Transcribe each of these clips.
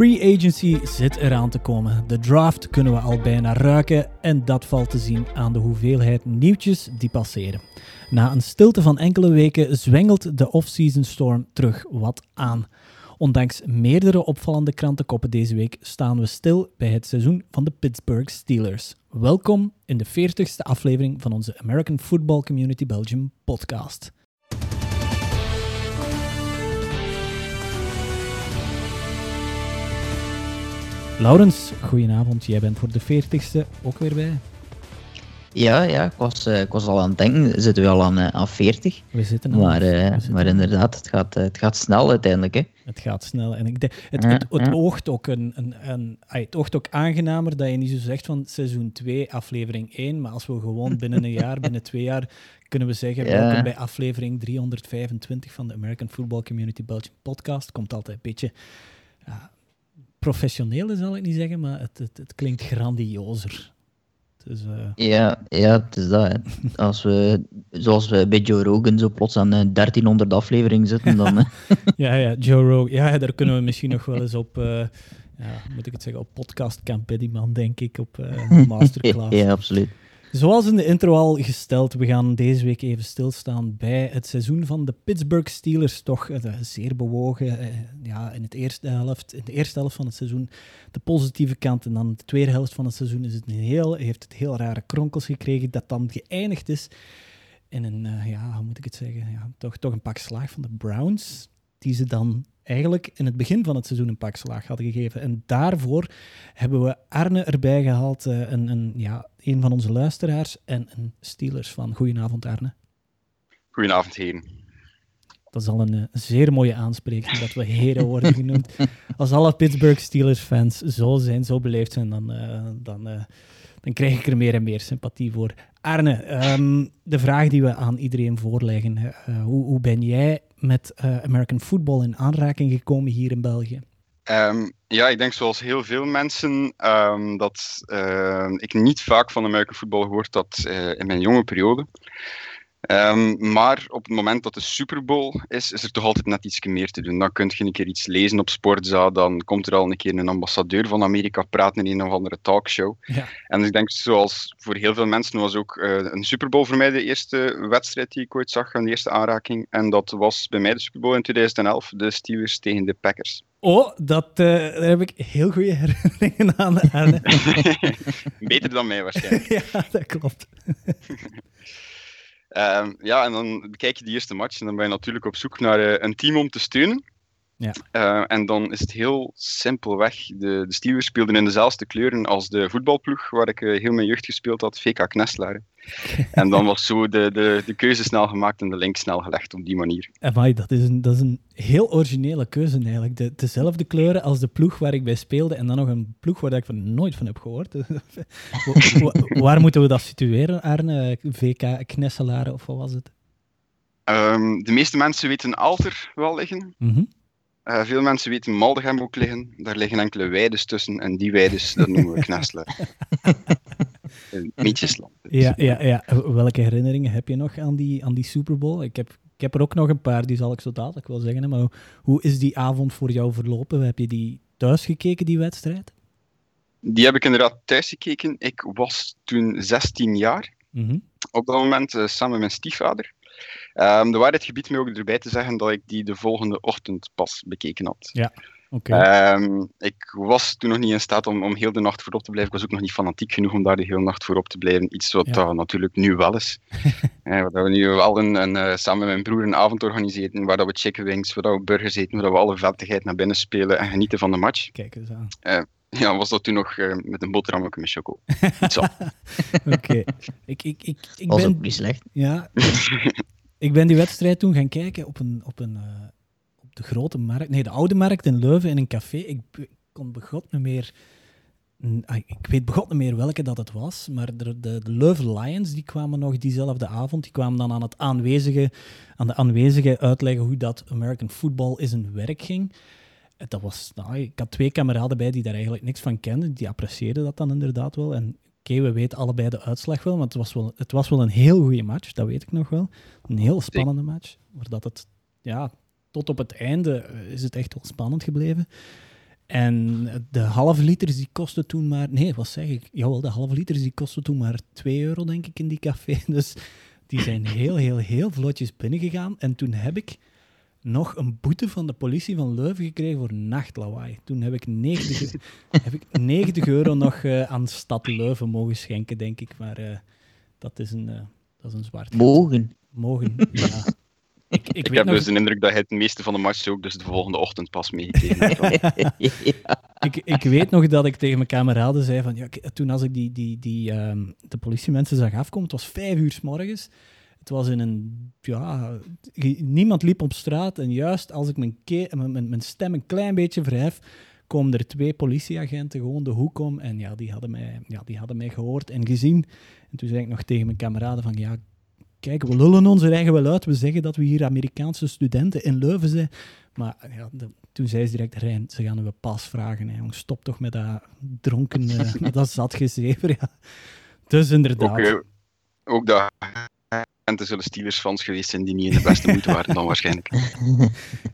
free agency zit eraan te komen. De draft kunnen we al bijna ruiken en dat valt te zien aan de hoeveelheid nieuwtjes die passeren. Na een stilte van enkele weken zwengelt de off-season storm terug wat aan. Ondanks meerdere opvallende krantenkoppen deze week staan we stil bij het seizoen van de Pittsburgh Steelers. Welkom in de 40ste aflevering van onze American Football Community Belgium podcast. Laurens, goedenavond. Jij bent voor de 40ste ook weer bij. Ja, ja ik, was, uh, ik was al aan het denken, zitten we al aan, aan 40? We zitten al. Maar, uh, we zitten maar inderdaad, het gaat, het gaat snel uiteindelijk. Hè? Het gaat snel. En ik het, het, het, het oogt ook een, een, een, het oogt ook aangenamer dat je niet zo zegt van seizoen 2, aflevering 1. Maar als we gewoon binnen een jaar, binnen twee jaar, kunnen we zeggen, Ja. welkom bij aflevering 325 van de American Football Community Belgium podcast. Komt altijd een beetje ja, professioneel, zal ik niet zeggen, maar het, het, het klinkt grandiozer. Dus, eh, Ja, ja, het is dat. Hè. Als we, zoals we bij Joe Rogan zo plots aan eh, 1300 afleveringen zitten, dan... eh, Ja, ja, Joe Rogan. Ja, daar kunnen we misschien nog wel eens op, eh, ja, moet ik het zeggen, op podcast die man, denk ik, op eh, masterclass. ja, absoluut. Zoals in de intro al gesteld, we gaan deze week even stilstaan bij het seizoen van de Pittsburgh Steelers. Toch eh, zeer bewogen. eh, ja, in, het eerste helft, in de eerste helft van het seizoen de positieve kant. En dan de tweede helft van het seizoen is het heel, heeft het heel rare kronkels gekregen. Dat dan geëindigd is in een, eh, ja, hoe moet ik het zeggen? Ja, toch, toch een pak slaag van de Browns. Die ze dan eigenlijk in het begin van het seizoen een pak slaag hadden gegeven. En daarvoor hebben we Arne erbij gehaald, eh, een, een, ja, een van onze luisteraars en een Steelers van. Goedenavond Arne. Goedenavond, heren. Dat is al een eh, zeer mooie aanspreking dat we heren worden genoemd. Als alle Pittsburgh Steelers fans zo zijn, zo beleefd zijn, dan, eh, dan, dan krijg ik er meer en meer sympathie voor. Arne, ehm, de vraag die we aan iedereen voorleggen. hoe, hoe ben jij met eh, American football in aanraking gekomen hier in België? Ehm, ja, ik denk zoals heel veel mensen ehm, dat ehm, ik niet vaak van American football gehoord had eh, in mijn jonge periode. Ehm, maar op het moment dat de Super Bowl is, is er toch altijd net iets meer te doen. Dan kun je een keer iets lezen op Sportza, dan komt er al een keer een ambassadeur van Amerika praten in een of andere talkshow. Ja. En ik denk, zoals voor heel veel mensen, was ook eh, een Super Bowl voor mij de eerste wedstrijd die ik ooit zag, en de eerste aanraking. En dat was bij mij de Super Bowl in 2011, de Steelers tegen de Packers. Oh, dat, eh, daar heb ik heel goede herinneringen aan. Arne. Beter dan mij waarschijnlijk. ja, dat klopt. Ehm, ja, en dan bekijk je die eerste match en dan ben je natuurlijk op zoek naar eh, een team om te steunen. Ja. Eh, en dan is het heel simpelweg. De, de Steelers speelden in dezelfde kleuren als de voetbalploeg waar ik eh, heel mijn jeugd gespeeld had, VK Knesselaren. en dan was zo de, de, de keuze snel gemaakt en de link snel gelegd op die manier. Amai, dat is een, dat is een heel originele keuze eigenlijk. De, dezelfde kleuren als de ploeg waar ik bij speelde en dan nog een ploeg waar ik van nooit van heb gehoord. Wa- wa- waar moeten we dat situeren, Arne? VK Knesselaren of wat was het? Ehm, de meeste mensen weten Alter wel liggen. Mhm. Eh, veel mensen weten Maldegem ook liggen. Daar liggen enkele weides tussen en die weides, dat noemen we Knesselaren. Een Mietjesland. Ja, ja, ja. Welke herinneringen heb je nog aan die, aan die Super Bowl? Ik heb, ik heb er ook nog een paar, die zal ik zo dadelijk wel zeggen. hè, Maar hoe, hoe is die avond voor jou verlopen? Heb je die thuis gekeken, die wedstrijd? Die heb ik inderdaad thuis gekeken. Ik was toen 16 jaar. Mhm. Op dat moment eh, samen met mijn stiefvader. Ehm de waarheid gebiedt mij ook erbij te zeggen dat ik die de volgende ochtend pas bekeken had. Oké. Ehm, ik was toen nog niet in staat om, om heel de nacht voorop te blijven. Ik was ook nog niet fanatiek genoeg om daar de hele nacht voorop te blijven. Iets wat Ja. dat natuurlijk nu wel is. Eh, waar dat we nu wel een, een, eh, samen met mijn broer een avond organiseren waar dat we chicken wings, waar dat we burgers eten, waar dat we alle vettigheid naar binnen spelen en genieten van de match. Kijk eens aan. Ja, was dat toen nog eh, met een boterham ook met choco. Oké. Ik, ik, ik, ik Was ben... ook niet slecht. Ja, ik ben die wedstrijd toen gaan kijken op, een, op, een, eh, op de grote markt. Nee, de oude markt in Leuven in een café. Ik, kon begot niet meer. ah, Ik weet begot niet meer welke dat het was, maar de, de, de Leuven Lions die kwamen nog diezelfde avond. Die kwamen dan aan, het aanwezige, aan de aanwezigen uitleggen hoe dat American football in zijn werk ging. Eh, Dat was, nou, ik had twee kameraden bij die daar eigenlijk niks van kenden. Die apprecieerden dat dan inderdaad wel. En oké, we weten allebei de uitslag wel, maar het was wel, het was wel een heel goede match, dat weet ik nog wel. Een heel spannende match, waar dat het, ja, tot op het einde eh, is het echt wel spannend gebleven. En de halve liters die kostten toen maar... Nee, wat zeg ik? Jawel, de halve liters die kostten toen maar 2 euro, denk ik, in die café. Dus die zijn heel, heel, heel vlotjes binnengegaan. En toen heb ik nog een boete van de politie van Leuven gekregen voor nachtlawaai. Toen heb ik 90, heb ik 90 euro nog uh, aan stad Leuven mogen schenken, denk ik. Maar uh, dat, is een, uh, dat is een zwart. Mogen? Mogen, ja. Ik, ik, ik heb nog... dus de indruk dat hij het meeste van de match ook dus de volgende ochtend pas meegekregen ja. ik, ik weet nog dat ik tegen mijn kameraden zei van ja, toen als ik die, die, die, uh, de politiemensen zag afkomen, het was vijf uur s morgens. Het was in een, ja, niemand liep op straat en juist als ik mijn, mijn, mijn stem een klein beetje verhef, komen er twee politieagenten gewoon de hoek om en ja, die hadden mij, ja, die hadden mij gehoord en gezien. En toen zei ik nog tegen mijn kameraden van ja, kijk, we lullen ons er eigen wel uit. We zeggen dat we hier Amerikaanse studenten in Leuven zijn. Maar ja, toen zei ze direct, Rijn, ze gaan we pas vragen. Hè. Jongen, stop toch met dat dronken, met dat zat gezever. Ja. Dus inderdaad. Ook dat er zullen Steelers-fans geweest zijn die niet in de beste moed waren dan waarschijnlijk.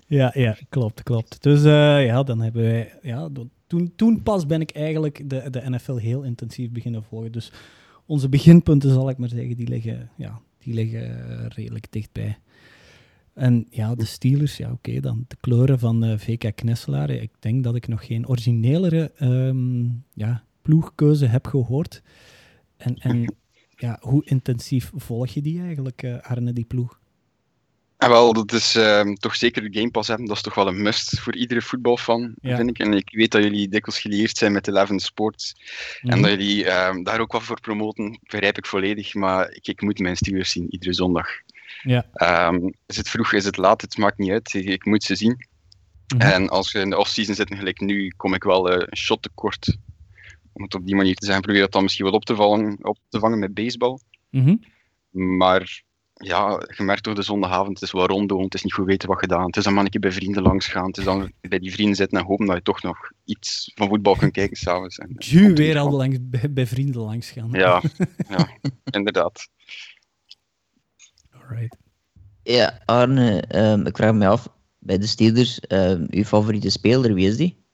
Ja, ja klopt, klopt. Dus uh, ja, dan hebben wij... Ja, toen, toen pas ben ik eigenlijk de, de NFL heel intensief beginnen volgen. Dus onze beginpunten, zal ik maar zeggen, die liggen, ja, die liggen redelijk dichtbij. En ja, de Steelers, ja oké, dan de kleuren van uh, VK Knesselaar. Ik denk dat ik nog geen originelere um, ja, ploegkeuze heb gehoord. En, en ja, hoe intensief volg je die eigenlijk, uh, Arne, die ploeg? Ja, wel, dat is uh, toch zeker de Game Pass hebben. Dat is toch wel een must voor iedere voetbalfan, ja. vind ik. En ik weet dat jullie dikwijls gelieerd zijn met Eleven Sports. Mm. En dat jullie uh, daar ook wat voor promoten, begrijp ik volledig. Maar ik, ik moet mijn Steelers zien, iedere zondag. Ja. Um, is het vroeg, is het laat, het maakt niet uit. Ik, ik moet ze zien. Mm -hmm. En als we in de offseason zitten, gelijk nu, kom ik wel uh, een shot tekort om het op die manier te zeggen, probeer dat dan misschien wel op te, vallen, op te vangen met baseball. Mm -hmm. Maar ja, je merkt toch de zondagavond, het is wel rondo, het is niet goed weten wat gedaan. Het is dan maar een keer bij vrienden langs gaan, het is dan bij die vrienden zitten en hopen dat je toch nog iets van voetbal kunt kijken s'avonds. Ju, weer al langs, bij, bij, vrienden langs gaan. Ja, ja inderdaad. Alright. Ja, Arne, um, ik vraag me af, bij de Steelers, um, uw favoriete speler, wie is die?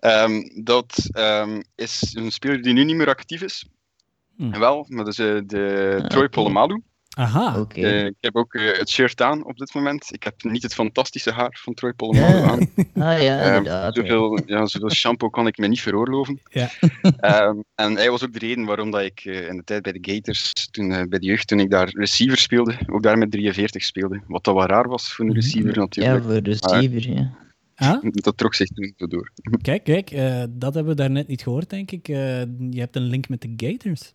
Um, dat um, is een speler die nu niet meer actief is. Hmm. Wel, maar dat is uh, de ah, Troy okay. Polamalu. Aha. Okay. Uh, ik heb ook uh, het shirt aan op dit moment. Ik heb niet het fantastische haar van Troy Polamalu aan. ah ja, inderdaad. zoveel, ja, zoveel shampoo kan ik me niet veroorloven. Ja. um, en hij was ook de reden waarom dat ik in de tijd bij de Gators, toen, bij de jeugd, toen ik daar receiver speelde, ook daar met 43 speelde. Wat dat wel raar was voor een receiver natuurlijk. Ja, voor een receiver, maar, ja. Ah? Dat trok zich toen zo door. Kijk, kijk, uh, dat hebben we daarnet niet gehoord, denk ik. Uh, je hebt een link met de Gators.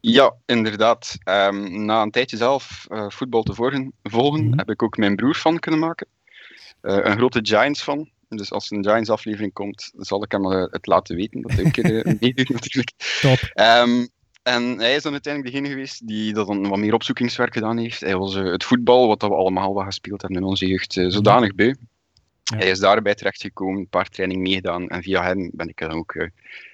Ja, inderdaad. Um, na een tijdje zelf uh, voetbal te volgen, volgen Mhm. heb ik ook mijn broer van kunnen maken. een grote Giants fan. Dus als een Giants aflevering komt, zal ik hem het laten weten dat hij een keer meedoet natuurlijk. Top. Um, en hij is dan uiteindelijk degene geweest die dat dan wat meer opzoekingswerk gedaan heeft. Hij was het voetbal, wat we allemaal wat gespeeld hebben in onze jeugd, zodanig beu. Ja. Hij is daarbij terechtgekomen, een paar trainingen meegedaan en via hem ben ik dan ook uh,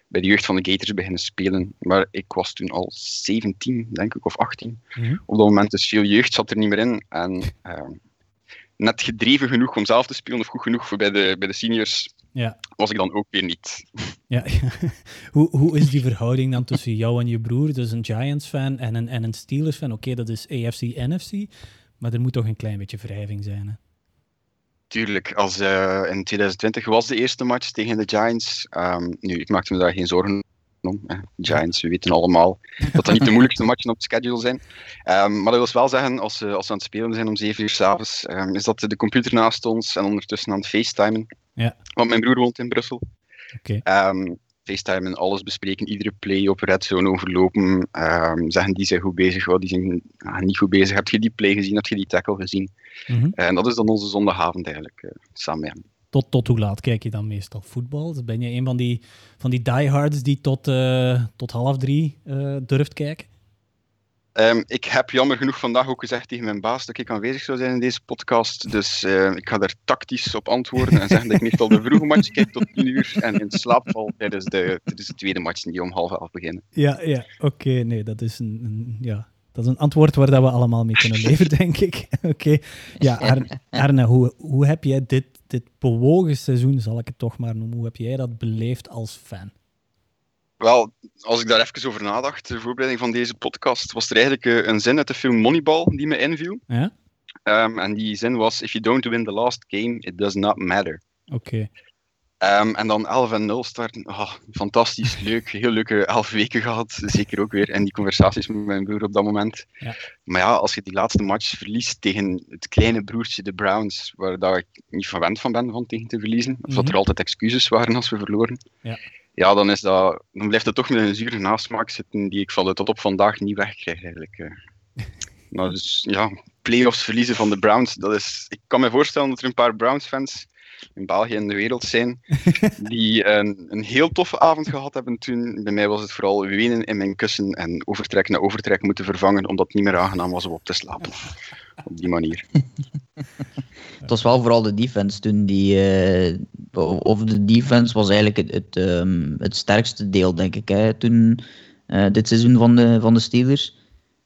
bij de jeugd van de Gators beginnen spelen. Maar ik was toen al 17, denk ik, of 18. Mm -hmm. Op dat moment dus veel jeugd zat er niet meer in. En uh, net gedreven genoeg om zelf te spelen, of goed genoeg voor bij de, bij de seniors, ja. was ik dan ook weer niet. Ja, ja. hoe, hoe is die verhouding dan tussen jou en je broer? Dus een Giants-fan en een, en een Steelers-fan. Oké, okay, dat is AFC-NFC, maar er moet toch een klein beetje wrijving zijn, hè? Tuurlijk, als, uh, in 2020 was de eerste match tegen de Giants. Um, nu, ik maakte me daar geen zorgen om. Hè. Giants, we weten allemaal dat dat niet de moeilijkste matchen op het schedule zijn. Um, maar dat wil wel zeggen, als, uh, als we aan het spelen zijn om 7 uur s'avonds, um, is dat de computer naast ons en ondertussen aan het facetimen. Ja. Want mijn broer woont in Brussel. Okay. Facetimen, alles bespreken, iedere play op red zone overlopen. zeggen die zijn goed bezig, oh, die zijn ah, niet goed bezig. Heb je die play gezien? Heb je die tackle gezien? Mm -hmm. En dat is dan onze zondagavond eigenlijk, uh, samen met hem. Tot, tot hoe laat kijk je dan meestal voetbal? Dus ben je een van die, van die diehards die tot, uh, tot half drie uh, durft kijken? Um, ik heb jammer genoeg vandaag ook gezegd tegen mijn baas dat ik aanwezig zou zijn in deze podcast. Dus uh, ik ga daar tactisch op antwoorden en zeggen dat ik meestal de vroege match kijk tot 10 uur en in slaap val tijdens de, de tweede match die om half elf beginnen. Ja, ja oké. Nee, dat is een, een, ja, dat is een antwoord waar dat we allemaal mee kunnen leven, denk ik. Oké. Ja, Arne, Arne hoe, hoe heb jij dit, dit bewogen seizoen, zal ik het toch maar noemen, hoe heb jij dat beleefd als fan? Wel, als ik daar even over nadacht, de voorbereiding van deze podcast, was er eigenlijk eh, een zin uit de film Moneyball die me inviel. Ja? Um, en die zin was: If you don't win the last game, it does not matter. Oké. Okay. Um, en dan 11 en 0 starten. Oh, fantastisch, leuk. Heel leuke elf weken gehad. Zeker ook weer in die conversaties met mijn broer op dat moment. Ja. Maar ja, als je die laatste match verliest tegen het kleine broertje, de Browns, waar dat ik niet verwend van ben van tegen te verliezen, of dat Mhm. er altijd excuses waren als we verloren, Ja. Ja, dan, is dat, dan blijft het toch met een zure nasmaak zitten die ik van de tot op vandaag niet wegkrijg eigenlijk. eh. maar dus ja, playoffs verliezen van de Browns, dat is... Ik kan me voorstellen dat er een paar Browns-fans in België en de wereld zijn, die een, een heel toffe avond gehad hebben toen. Bij mij was het vooral wenen in mijn kussen en overtrek na overtrek moeten vervangen, omdat het niet meer aangenaam was om op te slapen. Op die manier. Het was wel vooral de defense toen die. eh, of de defense was eigenlijk het, het, ehm, het sterkste deel, denk ik, hè, toen, eh, dit seizoen van de, van de Steelers.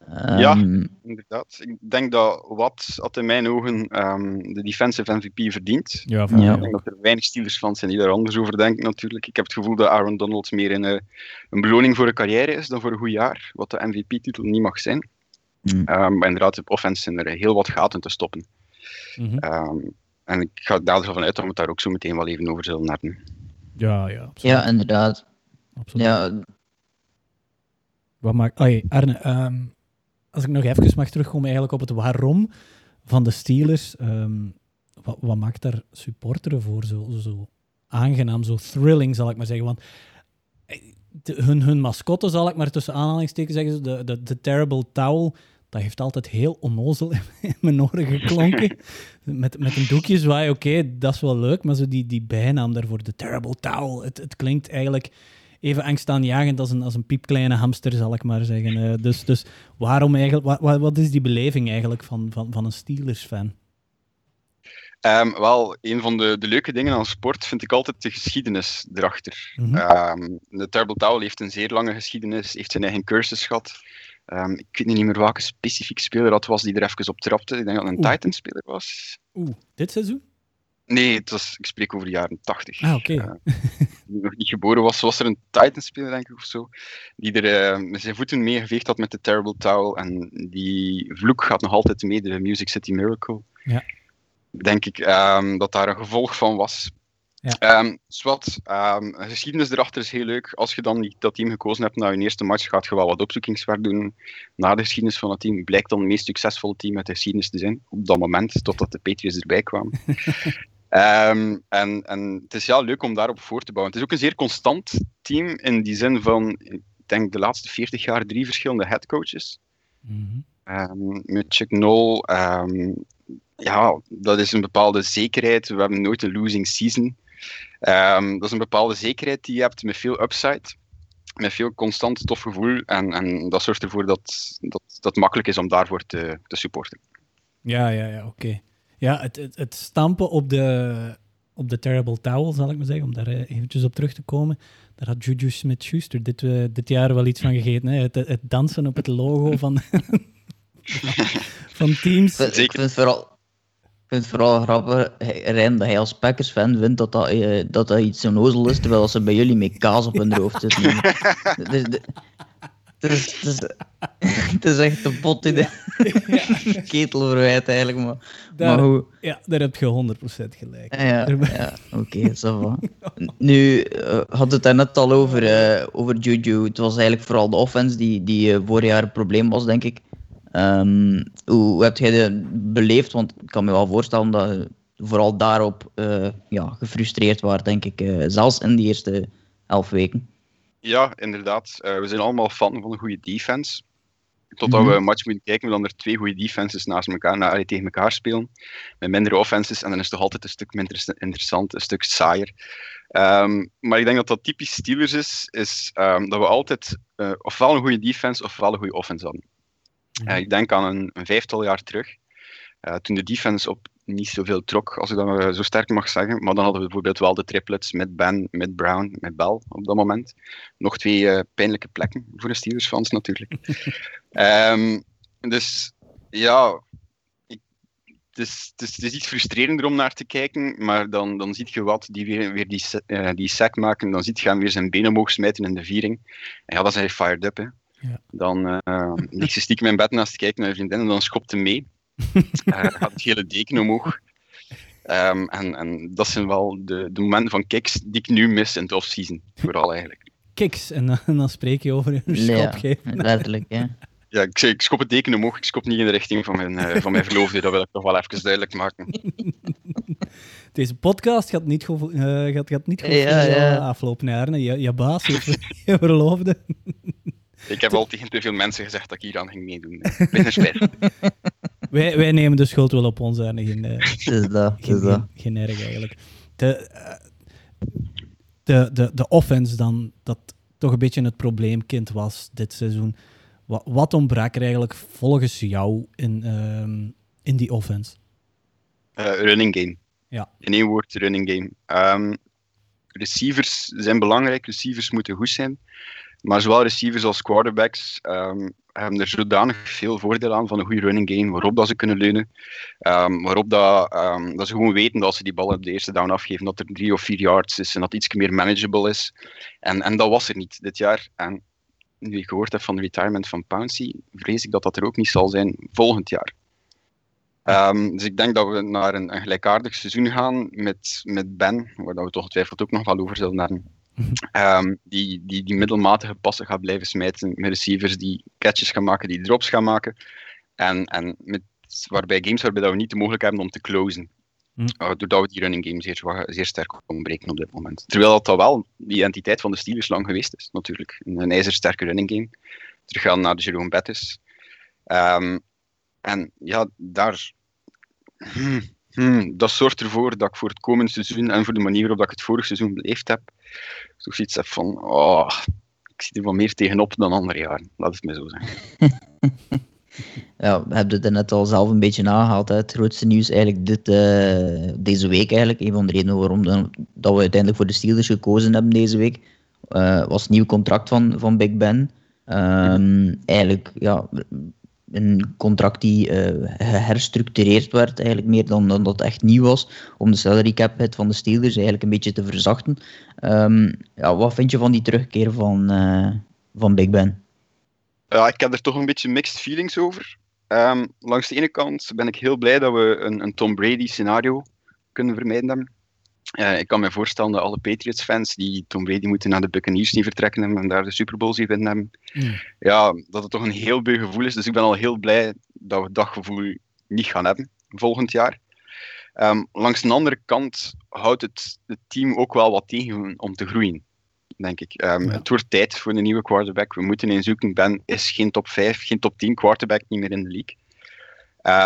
Ja. Ehm, Inderdaad. Ik denk dat Watt had in mijn ogen ehm, de defensive MVP verdient. Ja, Ja. Ik denk dat er weinig Steelers fans zijn die daar anders over denken natuurlijk. Ik heb het gevoel dat Aaron Donald meer een, eh, een beloning voor een carrière is dan voor een goed jaar, wat de MVP-titel niet mag zijn. hmm. Ehm, maar inderdaad, op offense zijn er heel wat gaten te stoppen. Mhm. Ehm, en ik ga daar ervan uit dat we het daar ook zo meteen wel even over zullen hebben. ja, ja, absoluut. ja, inderdaad. absoluut. Ja, Wat maakt... Arne, ehm, als ik nog even mag terugkomen eigenlijk op het waarom van de Steelers. ehm, wat, wat maakt daar supporteren voor zo, zo aangenaam, zo thrilling, zal ik maar zeggen? Want eh, de- hun, hun mascotte, zal ik maar tussen aanhalingstekens zeggen, de, de, de Terrible Towel, dat heeft altijd heel onnozel in, in mijn oren geklonken. met, met een doekje zwaaien, oké, dat is wel leuk, maar zo die, die bijnaam daarvoor, de Terrible Towel, het, het klinkt eigenlijk even angstaanjagend als een, als een piepkleine hamster, zal ik maar zeggen. Eh, dus, dus waarom eigenlijk, wat, wat, wat is die beleving eigenlijk van, van, van een Steelers-fan? Ehm, wel, een van de, de leuke dingen aan sport vind ik altijd de geschiedenis erachter. Mhm. Ehm, de Terrible Towel heeft een zeer lange geschiedenis, heeft zijn eigen cursus gehad. Ehm, ik weet niet meer welke specifieke speler dat was die er even op trapte. Ik denk dat het een. Titan-speler was. Oeh, dit seizoeen? Nee, het was, ik spreek over de jaren 80. Ah, oké. Eh, die nog niet geboren was, was er een Titan-speler, denk ik, of zo, die er eh, met zijn voeten mee geveegd had met de Terrible Towel. En die vloek gaat nog altijd mee, de Music City Miracle. Ja. Denk ik ehm, dat daar een gevolg van was. Ja. Ehm, ehm, de geschiedenis erachter is heel leuk. Als je dan dat team gekozen hebt na je eerste match, gaat je wel wat opzoekingswerk doen naar de geschiedenis van het team. Blijkt dan het meest succesvolle team uit de geschiedenis te zijn, op dat moment, totdat de Patriots erbij kwamen. Ehm, en, en het is ja leuk om daarop voor te bouwen. Het is ook een zeer constant team in die zin van, ik denk de laatste 40 jaar drie verschillende headcoaches. Mhm. Met Chuck Noll, ja, dat is een bepaalde zekerheid. We hebben nooit een losing season. Ehm, dat is een bepaalde zekerheid die je hebt met veel upside. Met veel constant tof gevoel. En, en dat zorgt ervoor dat, dat dat het makkelijk is om daarvoor te, te supporten. Ja, ja, ja, oké. Ja, het, het, het stampen op de, op de Terrible Towel, zal ik maar zeggen, om daar eh, eventjes op terug te komen. Daar had Juju Smith-Schuster dit, eh, dit jaar wel iets van gegeten. Hè? Het, het dansen op het logo van, van teams. Ik Zeker. vind het vooral, vind het vooral grappig, Rijn, dat hij als Packers-fan vindt dat dat, eh, dat dat iets onnozel is, terwijl ze bij jullie met kaas op hun hoofd zitten. Het is, het echt een pot in de ketel verwijt eigenlijk, maar, Daar, maar hoe... ja, daar heb je 100% gelijk. Ja, ja oké. Nu, eh, had het daar net al over, eh, over Juju. Het was eigenlijk vooral de offense die, die vorig jaar een probleem was, denk ik. Ehm, hoe heb jij dat beleefd? Want ik kan me wel voorstellen dat je vooral daarop eh, ja, gefrustreerd was, denk ik. eh, zelfs in die eerste elf weken. Ja, inderdaad. Eh, we zijn allemaal fan van een goede defense. Totdat Mhm. we een match moeten kijken, dan er twee goede defenses naast elkaar, na, allee, tegen elkaar spelen. Met mindere offenses. En dan is het toch altijd een stuk minder interessant, een stuk saaier. Ehm, maar ik denk dat dat typisch Steelers is, is ehm, dat we altijd ofwel een goede defense ofwel een goede offense hadden. Eh, ik denk aan een, een vijftal jaar terug, eh, toen de defense op niet zoveel trok, als ik dat zo sterk mag zeggen. Maar dan hadden we bijvoorbeeld wel de triplets met Ben, met Brown, met Bell op dat moment. Nog twee eh, pijnlijke plekken voor de Steelers-fans natuurlijk. Ehm, dus ja, ik, het, is, het, is, het is iets frustrerender om naar te kijken, maar dan, dan zie je wat die weer, weer die, uh, die sack maken. Dan zie je hem weer zijn benen omhoog smijten in de viering. En ja, dan zijn hij fired up. Hè. Ja. Dan uh, ze stiekem in bed naast te kijken naar een vriendin en dan schopt hij mee. uh, gaat het hele deken omhoog. Um, en, en dat zijn wel de, de momenten van kicks die ik nu mis in de off-season. Vooral eigenlijk. Kicks, en dan, en dan spreek je over een schop geven. letterlijk, ja. Ja, ik, ik schop het deken omhoog, ik schop niet in de richting van mijn, uh, van mijn verloofde, dat wil ik nog wel even duidelijk maken. Deze podcast gaat niet goed, uh, gaat, gaat niet goed ja, ja. aflopen, Arne. Je, je baas, je, je verloofde. Ik heb al tegen te veel mensen gezegd dat ik hier aan ging meedoen. Wij, wij nemen de schuld wel op ons, Arne. Geen, uh, is dat, geen, is dat. Geen, geen erg eigenlijk. De, de, de, de offense dan, dat toch een beetje het probleemkind was dit seizoen. Wat, wat ontbrak er eigenlijk volgens jou in, uh, in die offense? Uh, running game. Ja. In één woord, running game. Um, receivers zijn belangrijk, receivers moeten goed zijn. Maar zowel receivers als quarterbacks um, hebben er zodanig veel voordeel aan van een goede running game, waarop dat ze kunnen leunen. Um, waarop dat, dat ze gewoon weten dat als ze die bal op de eerste down afgeven, dat er drie of vier yards is en dat iets meer manageable is. En, en dat was er niet dit jaar. En nu ik gehoord heb van de retirement van Pouncy, vrees ik dat dat er ook niet zal zijn volgend jaar. Dus ik denk dat we naar een, een, gelijkaardig seizoen gaan met, met Ben, waar we toch twijfelt ook nog wel over zullen hebben. Um, die, die, die middelmatige passen gaat blijven smijten met receivers die catches gaan maken, die drops gaan maken. En, en met, waarbij games waarbij we niet de mogelijkheid hebben om te closen. Mm. Uh, doordat we die running game zeer, zeer sterk ontbreken op dit moment. Terwijl dat wel die entiteit van de Steelers lang geweest is, natuurlijk. Een ijzersterke running game. Teruggaan naar de Jerome Bettis. Um, en ja, daar... Hmm, hmm, dat zorgt ervoor dat ik voor het komende seizoen en voor de manier waarop ik het vorige seizoen beleefd heb, toch iets heb van, oh, ik zie er wel meer tegenop dan andere jaren. Laat het me zo zeggen. Ja, we hebben het net al zelf een beetje nagehaald. Het grootste nieuws eigenlijk dit, uh, deze week, eigenlijk, een van de redenen waarom dat we uiteindelijk voor de Steelers gekozen hebben deze week, uh, was het nieuw contract van, van Big Ben. Um, eigenlijk, ja, een contract die uh, geherstructureerd werd, eigenlijk meer dan, dan dat echt nieuw was, om de salary cap hit van de Steelers eigenlijk een beetje te verzachten. Um, ja, wat vind je van die terugkeer van, van Big Ben? Ja, ik heb er toch een beetje mixed feelings over. Um, langs de ene kant ben ik heel blij dat we een, een Tom Brady scenario kunnen vermijden. Uh, ik kan me voorstellen dat alle Patriots-fans die Tom Brady moeten naar de Buccaneers niet vertrekken hebben en daar de Super Bowl zien winnen hebben, mm. ja, dat het toch een heel beu gevoel is. Dus ik ben al heel blij dat we dat gevoel niet gaan hebben volgend jaar. Um, langs de andere kant houdt het, het team ook wel wat tegen om te groeien denk ik. Um, Het wordt tijd voor een nieuwe quarterback. We moeten in zoeken. Ben is geen top 5, geen top 10 quarterback niet meer in de league.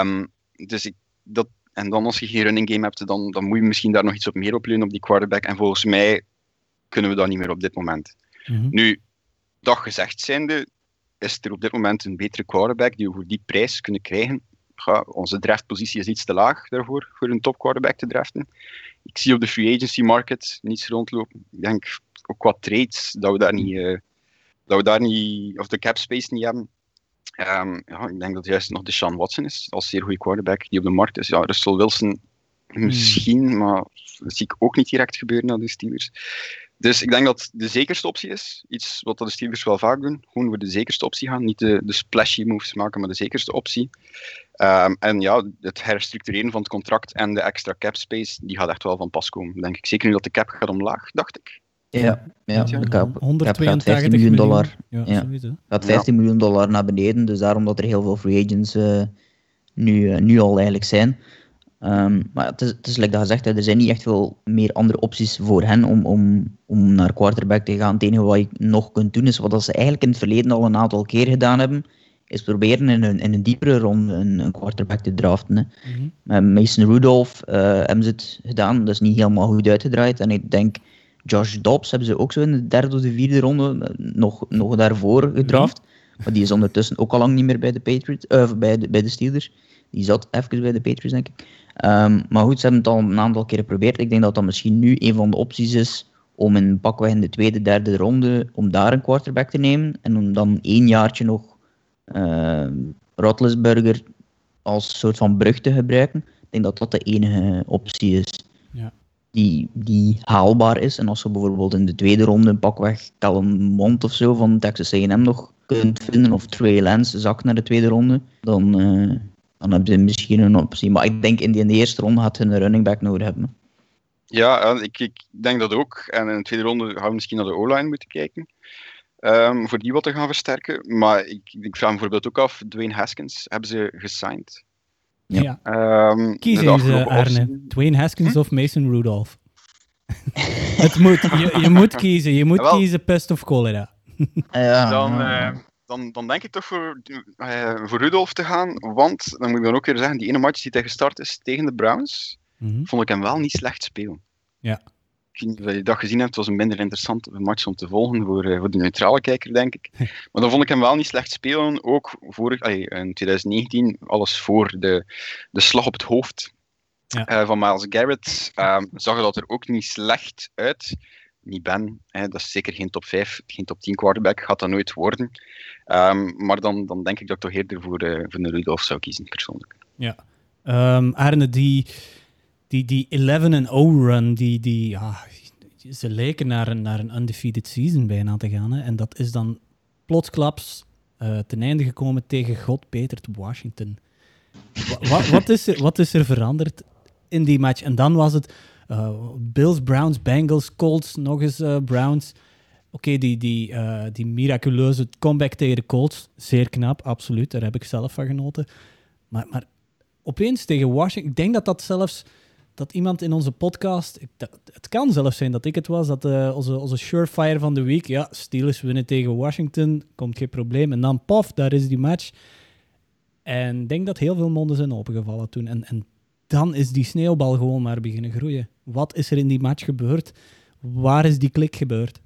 Um, dus ik, dat, en dan als je geen running game hebt, dan, dan moet je misschien daar nog iets op meer op leunen op die quarterback. En volgens mij kunnen we dat niet meer op dit moment. Mm -hmm. Nu, dat gezegd zijnde, is er op dit moment een betere quarterback die we voor die prijs kunnen krijgen. Ja, onze draftpositie is iets te laag daarvoor, voor een top quarterback te draften. Ik zie op de free agency market niets rondlopen. Ik denk ook qua trades, dat we daar niet, uh, dat we daar niet, of de cap space niet hebben. Um, ja, ik denk dat juist nog de Sean Watson is, als zeer goede quarterback die op de markt is. Ja, Russell Wilson misschien, hmm. maar dat zie ik ook niet direct gebeuren naar de Steelers. Dus ik denk dat de zekerste optie is. Iets wat de Steelers wel vaak doen. Gewoon voor de zekerste optie gaan. Niet de, de splashy moves maken, maar de zekerste optie. Um, en ja, het herstructureren van het contract en de extra cap space, die gaat echt wel van pas komen, denk ik. Zeker nu dat de cap gaat omlaag, dacht ik. Ja, ja, de 182 miljoen dollar. Ja, ja. Gaat 15 miljoen dollar naar beneden, dus daarom dat er heel veel free agents uh, nu, uh, nu al eigenlijk zijn. Um, maar het is, het is like dat gezegd, er zijn niet echt veel meer andere opties voor hen om, om, om naar quarterback te gaan. Het enige wat je nog kunt doen, is wat ze eigenlijk in het verleden al een aantal keer gedaan hebben, is proberen in een, in een diepere ronde een, een quarterback te draften. Hè. Mm -hmm. Met Mason Rudolph uh, hebben ze het gedaan, dat is niet helemaal goed uitgedraaid. En ik denk Josh Dobbs hebben ze ook zo in de derde of de vierde ronde eh, nog, nog daarvoor gedraft. Mhm. Maar die is ondertussen ook al lang niet meer bij de, Patriots, uh, bij de, bij de Steelers. Die zat even bij de Patriots, denk ik. Um, maar goed, ze hebben het al een aantal keer geprobeerd. Ik denk dat dat misschien nu een van de opties is om in pakweg in de tweede, derde ronde, om daar een quarterback te nemen. En om dan één jaartje nog uh, Roethlisberger als soort van brug te gebruiken. Ik denk dat dat de enige optie is Ja. Die, die haalbaar is. En als je bijvoorbeeld in de tweede ronde een pakweg Mond of zo van Texas A&M nog kunt vinden, of Trey Lance zakt naar de tweede ronde, dan, eh, dan heb je misschien een optie. Maar ik denk in, die, de eerste ronde had je een running back nodig hebben. Ja, en ik, ik denk dat ook. En in de tweede ronde gaan we misschien naar de O-line moeten kijken. ehm, voor die wat te gaan versterken. Maar ik, ik vraag me bijvoorbeeld ook af, Dwayne Haskins, hebben ze gesigned? Ja. Ja. Ehm, Kies eens, eh, Arne. Dwayne Haskins of Mason Rudolph? het moet. Je, je moet kiezen. Je moet Jawel. kiezen pest of cholera. Ja, Dan, eh, dan, dan denk ik toch voor, eh, voor Rudolph te gaan. Want, dan moet ik dan ook weer zeggen, die ene match die hij gestart is tegen de Browns, Mhm. vond ik hem wel niet slecht spelen. Ja. Weet niet of je dat gezien hebt, het was een minder interessante match om te volgen voor, eh, voor de neutrale kijker, denk ik. Maar dan vond ik hem wel niet slecht spelen. Ook vorig, allee, in 2019, alles voor de, de slag op het hoofd Ja. eh, van Miles Garrett, ehm, zag dat er ook niet slecht uit. Niet Ben, hè, dat is zeker geen top 5, geen top 10 quarterback, gaat dat nooit worden. Ehm, maar dan, dan denk ik dat ik toch eerder voor, eh voor de Rudolph zou kiezen, persoonlijk. Ehm, Arne, die, die, die 11-0 run, die, die, ja, ze leken naar een, naar een undefeated season bijna te gaan. Hè. En dat is dan plotsklaps eh, ten einde gekomen tegen God Petert Washington. Wa- wa- wat, is er, wat is er veranderd in die match? En dan was het eh, Bills, Browns, Bengals, Colts, nog eens eh, Browns. Oké, die, die, die miraculeuze comeback tegen de Colts, zeer knap, absoluut. Daar heb ik zelf van genoten. Maar, maar opeens tegen Washington. Ik denk dat dat zelfs dat iemand in onze podcast. Het kan zelfs zijn dat ik het was. Dat eh, onze, onze surefire van de week. Ja, Steelers winnen tegen Washington. Komt geen probleem. En dan paf, daar is die match. En ik denk dat heel veel monden zijn opengevallen toen. En, en dan is die sneeuwbal gewoon maar beginnen groeien. Wat is er in die match gebeurd? Waar is die klik gebeurd?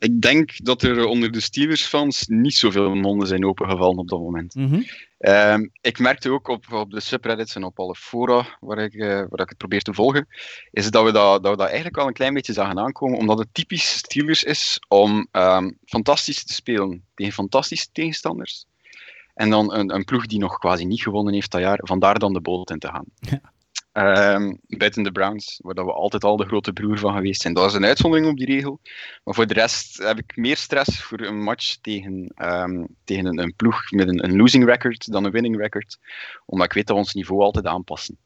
Ik denk dat er onder de Steelers-fans niet zoveel monden zijn opengevallen op dat moment. Mhm. Ehm, ik merkte ook op, op de subreddits en op alle fora waar ik, eh, waar ik het probeer te volgen, is dat we dat, dat we dat eigenlijk al een klein beetje zagen aankomen, omdat het typisch Steelers is om ehm, fantastisch te spelen tegen fantastische tegenstanders. En dan een, een ploeg die nog quasi niet gewonnen heeft dat jaar, vandaar dan de boot in te gaan. Ja. Ehm, buiten de Browns, waar we altijd al de grote broer van geweest zijn. Dat is een uitzondering op die regel. Maar voor de rest heb ik meer stress voor een match tegen, ehm, tegen een, een ploeg met een, een losing record dan een winning record. Omdat ik weet dat we ons niveau altijd aanpassen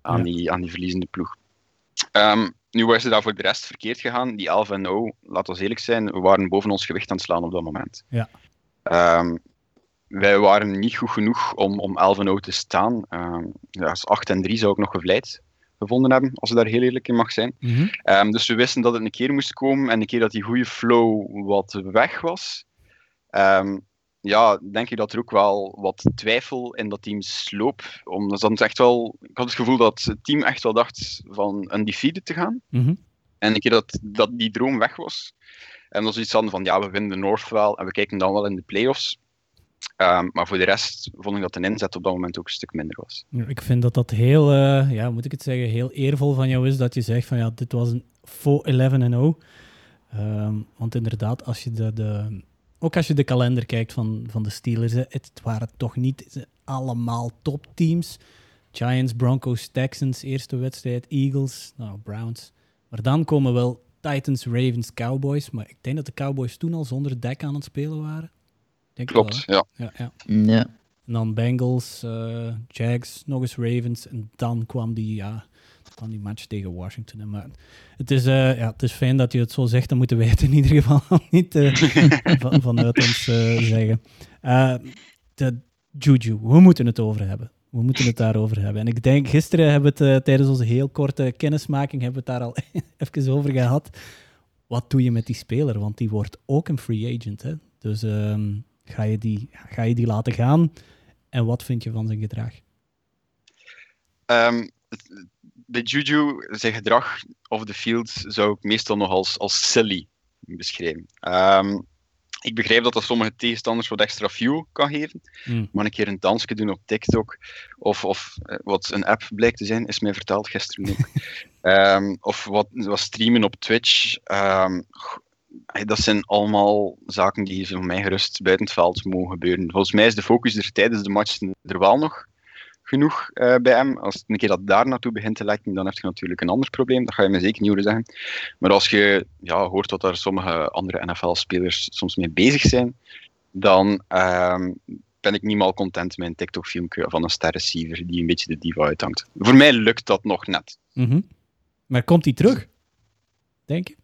aan, Ja. die, aan die verliezende ploeg. Ehm, nu was het daar voor de rest verkeerd gegaan. Die 11 en 0, laten we eerlijk zijn, we waren boven ons gewicht aan het slaan op dat moment. Ja. Wij waren niet goed genoeg om, om 11 en 0 te staan. Ehm ja, als 8 en 3 zou ik nog gevleid gevonden hebben, als ik daar heel eerlijk in mag zijn. Mhm. Ehm, dus we wisten dat het een keer moest komen en een keer dat die goede flow wat weg was, ehm, ja, denk ik dat er ook wel wat twijfel in dat team sloop. Omdat dat echt wel, ik had het gevoel dat het team echt wel dacht van undefeated te gaan. Mhm. En een keer dat, dat die droom weg was, en dat ze iets hadden van ja, we winnen de North wel en we kijken dan wel in de playoffs. Ehm, maar voor de rest vond ik dat de inzet op dat moment ook een stuk minder was. Ik vind dat dat heel, eh, ja, moet ik het zeggen, heel eervol van jou is dat je zegt van ja, dit was een faux 11 en 0. Ehm, want inderdaad, als je de, de, ook als je de kalender kijkt van, van de Steelers, het waren toch niet allemaal topteams. Giants, Broncos, Texans, eerste wedstrijd, Eagles, nou, Browns. Maar dan komen wel Titans, Ravens, Cowboys. Maar ik denk dat de Cowboys toen al zonder dek aan het spelen waren. Denk wel, Klopt, ja. ja, ja. Ja. En dan Bengals, eh, Jags, nog eens Ravens. En dan kwam die, ja, dan kwam die match tegen Washington. hè. Maar het is, eh, ja, het is fijn dat je het zo zegt. Dan moeten wij het in ieder geval niet eh, van, vanuit ons eh, zeggen. Eh, de Juju, we moeten het over hebben. We moeten het daarover hebben. En ik denk, gisteren hebben we het tijdens onze heel korte kennismaking hebben we het daar al even over gehad. Wat doe je met die speler? Want die wordt ook een free agent. Hè? Dus ehm, ga, je die, ga je die laten gaan? En wat vind je van zijn gedrag? Ehm, het- bij Juju, zijn gedrag off the field zou ik meestal nog als, als silly beschrijven. Ehm, ik begrijp dat dat sommige tegenstanders wat extra fuel kan geven. Hmm. Maar een keer een dansje doen op TikTok, of, of eh, wat een app blijkt te zijn, is mij verteld gisteren ook. Ehm, of wat, wat streamen op Twitch. Ehm, dat zijn allemaal zaken die voor mij gerust buiten het veld mogen gebeuren. Volgens mij is de focus er tijdens de match er wel nog. genoeg uh, bij hem. Als een keer dat daar naartoe begint te lekken, dan heb je natuurlijk een ander probleem. Dat ga je me zeker niet horen zeggen. Maar als je ja, hoort dat daar sommige andere NFL-spelers soms mee bezig zijn, dan um, ben ik niet mal content met een TikTok-filmpje van een sterreceiver die een beetje de diva uithangt. Voor mij lukt dat nog net. -hmm. Maar komt hij terug? Denk je?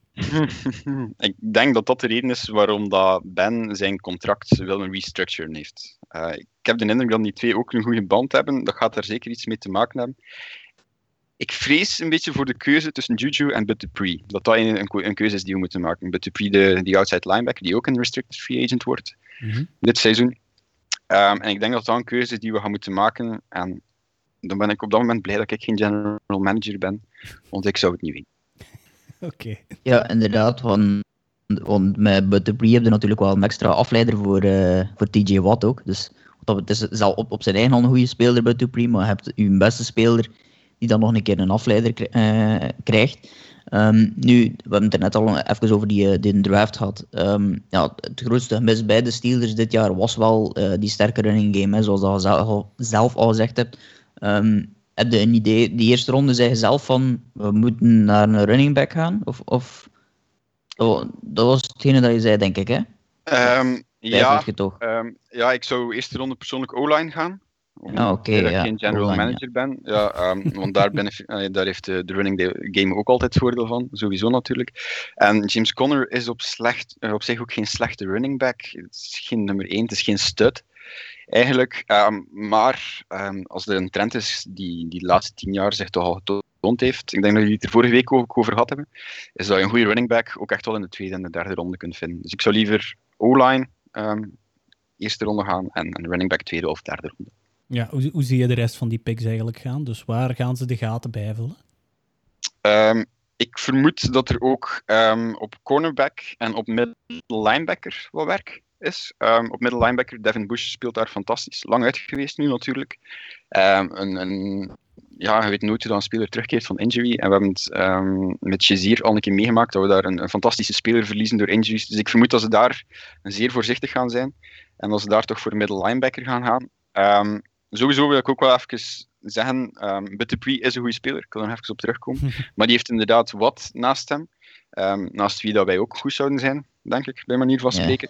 Ik denk dat dat de reden is waarom dat Ben zijn contract wil een restructuren heeft. Uh, ik heb de indruk dat die twee ook een goede band hebben. Dat gaat daar zeker iets mee te maken hebben. Ik vrees een beetje voor de keuze tussen Juju en Bud Dupree. Dat dat een, een, keuze is die we moeten maken. Bud Dupree, de, die outside linebacker, die ook een restricted free agent wordt mm -hmm. dit seizoen. Um, en ik denk dat dat een keuze is die we gaan moeten maken. En dan ben ik op dat moment blij dat ik geen general manager ben, want ik zou het niet weten. Oké. Ja, inderdaad. Want, met Bud Dupree heb je natuurlijk wel een extra afleider voor, uh, voor TJ Watt ook. Dus het is, op, op zijn eigen al een goede speler, Bud Dupree, maar je hebt je beste speler die dan nog een keer een afleider uh, krijgt. Um, nu, we hebben het er net al even over die, uh, die draft gehad. Um, ja, het grootste gemis bij de Steelers dit jaar was wel die sterke running game, hè, zoals je zelf, al gezegd hebt. Um, heb je een idee, die eerste ronde zei je zelf van, we moeten naar een running back gaan? Of, of oh, dat was hetgene dat je zei, denk ik, hè? Um, ja, um, ja, ik zou eerste ronde persoonlijk O-line gaan. Omdat ah, okay, ik ja. geen general manager ja. ben. Ja, um, want daar, ben ik, daar heeft de, de running game ook altijd voordeel van, sowieso natuurlijk. En James Conner is op, slecht, uh, op zich ook geen slechte running back. Het is geen nummer 1, het is geen stud eigenlijk. Um, maar um, als er een trend is die, die de laatste tien jaar zich toch al getoond heeft, ik denk dat jullie het er vorige week ook over gehad hebben, is dat je een goede running back ook echt wel in de tweede en de derde ronde kunt vinden. Dus ik zou liever O-line um, eerste ronde gaan en, en running back tweede of derde ronde. Ja, hoe, hoe zie je de rest van die picks eigenlijk gaan? Dus waar gaan ze de gaten bijvullen? Ik vermoed dat er ook op cornerback en op middle linebacker wat werk is. Um, op middle linebacker, Devin Bush speelt daar fantastisch. Lang uit geweest nu natuurlijk. Um, een, een, ja, je weet nooit hoe dan een speler terugkeert van injury. En we hebben het um, met Shazier al een keer meegemaakt dat we daar een, een, fantastische speler verliezen door injuries. Dus ik vermoed dat ze daar zeer voorzichtig gaan zijn. En dat ze daar toch voor middle linebacker gaan gaan. sowieso wil ik ook wel even zeggen, um, is een goede speler. Ik wil er even op terugkomen. maar die heeft inderdaad wat naast hem. naast wie dat wij ook goed zouden zijn denk ik, bij manier van spreken.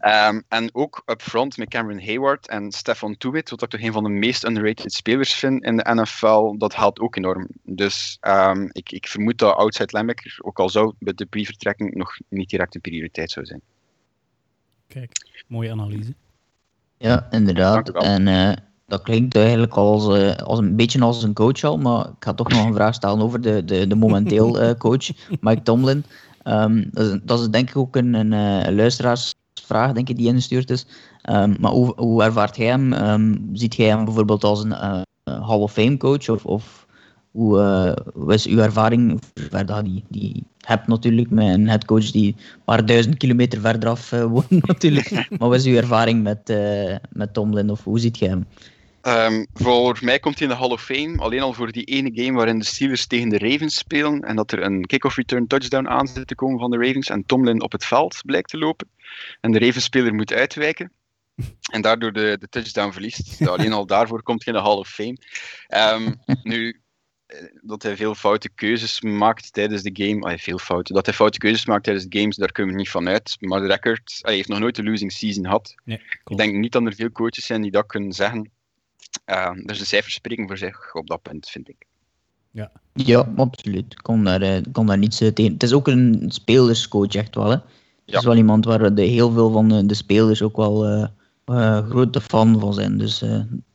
um, en ook up front met Cameron Hayward en Stefan Tuwit, wat ik toch een van de meest underrated spelers vind in de NFL, dat helpt ook enorm. Dus um, ik, ik vermoed dat outside linebacker, ook al zou bij de vertrekking nog niet direct een prioriteit zou zijn. Kijk, mooie analyse. Ja, inderdaad. En uh, dat klinkt eigenlijk als, uh, als een beetje als een coach al, maar ik ga toch nog een vraag stellen over de, de, de momenteel uh, coach, Mike Tomlin. Um, dat, is, dat, is, denk ik ook een, een, een eh, luisteraarsvraag denk ik, die ingestuurd is. Um, maar hoe, hoe ervaart jij hem? Um, ziet jij hem bijvoorbeeld als een uh, Hall of Fame coach? Of, of hoe, uh, is uw ervaring? Dat die, die hebt natuurlijk met een headcoach die een paar duizend kilometer verder af uh, woont natuurlijk. maar wat is uw ervaring met, met Tomlin? Of hoe ziet jij hem? Um, voor mij komt hij in de Hall of Fame alleen al voor die ene game waarin de Steelers tegen de Ravens spelen en dat er een kick-off return touchdown aan zit te komen van de Ravens en Tomlin op het veld blijkt te lopen en de Ravens-speler moet uitwijken en daardoor de, de touchdown verliest. alleen al daarvoor komt hij in de Hall of Fame. Um, nu, eh, dat hij veel foute keuzes maakt tijdens de game. Hij veel fouten. Dat hij foute keuzes maakt tijdens de games, daar kunnen we niet van uit. Maar de record, hij heeft nog nooit een losing season gehad. Nee, ik denk niet dat er veel coaches zijn die dat kunnen zeggen. Uh, dus de cijfers spreken voor zich op dat punt, vind ik. Ja, ja absoluut. Ik kon daar, uh, kon daar niets tegen. Het is ook een spelerscoach, echt wel. Hè? Het ja. is wel iemand waar de, heel veel van de, de spelers ook wel uh, grote fan van zijn. Dus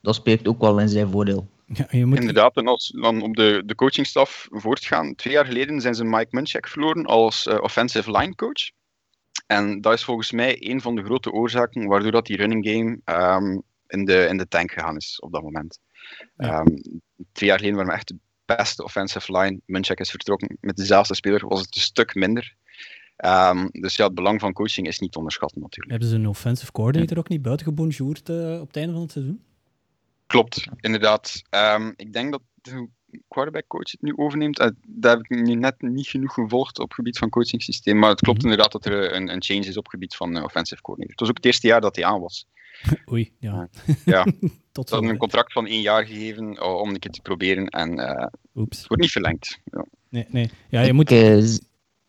dat spreekt ook wel in zijn voordeel. Ja, je moet... Inderdaad, en als we dan op de, de coachingstaf voortgaan. Twee jaar geleden zijn ze Mike Munchak verloren als offensive line coach. En dat is volgens mij een van de grote oorzaken waardoor dat die running game um, in de, in de tank gegaan is op dat moment. Ja. Um, twee jaar geleden waren we echt de beste offensive line. Munchak is vertrokken met dezelfde speler, was het een stuk minder. Um, dus ja, het belang van coaching is niet te onderschatten natuurlijk. Hebben ze een offensive coordinator ook niet buitengebonjourd uh, op het einde van het seizoen? Klopt, inderdaad. Um, ik denk dat de quarterback coach het nu overneemt. Uh, daar heb ik nu net niet genoeg gevolgd op het gebied van coaching systeem. Maar het klopt mm -hmm. inderdaad dat er een, een, change is op het gebied van uh, offensive coordinator. Het was ook het eerste jaar dat hij aan was. Oei, ja. ja. tot Ze hadden een contract van één jaar gegeven uh, om een keer te proberen en uh, Oeps. het wordt niet verlengd. Ja. Nee, nee. Ja, je moet, eh,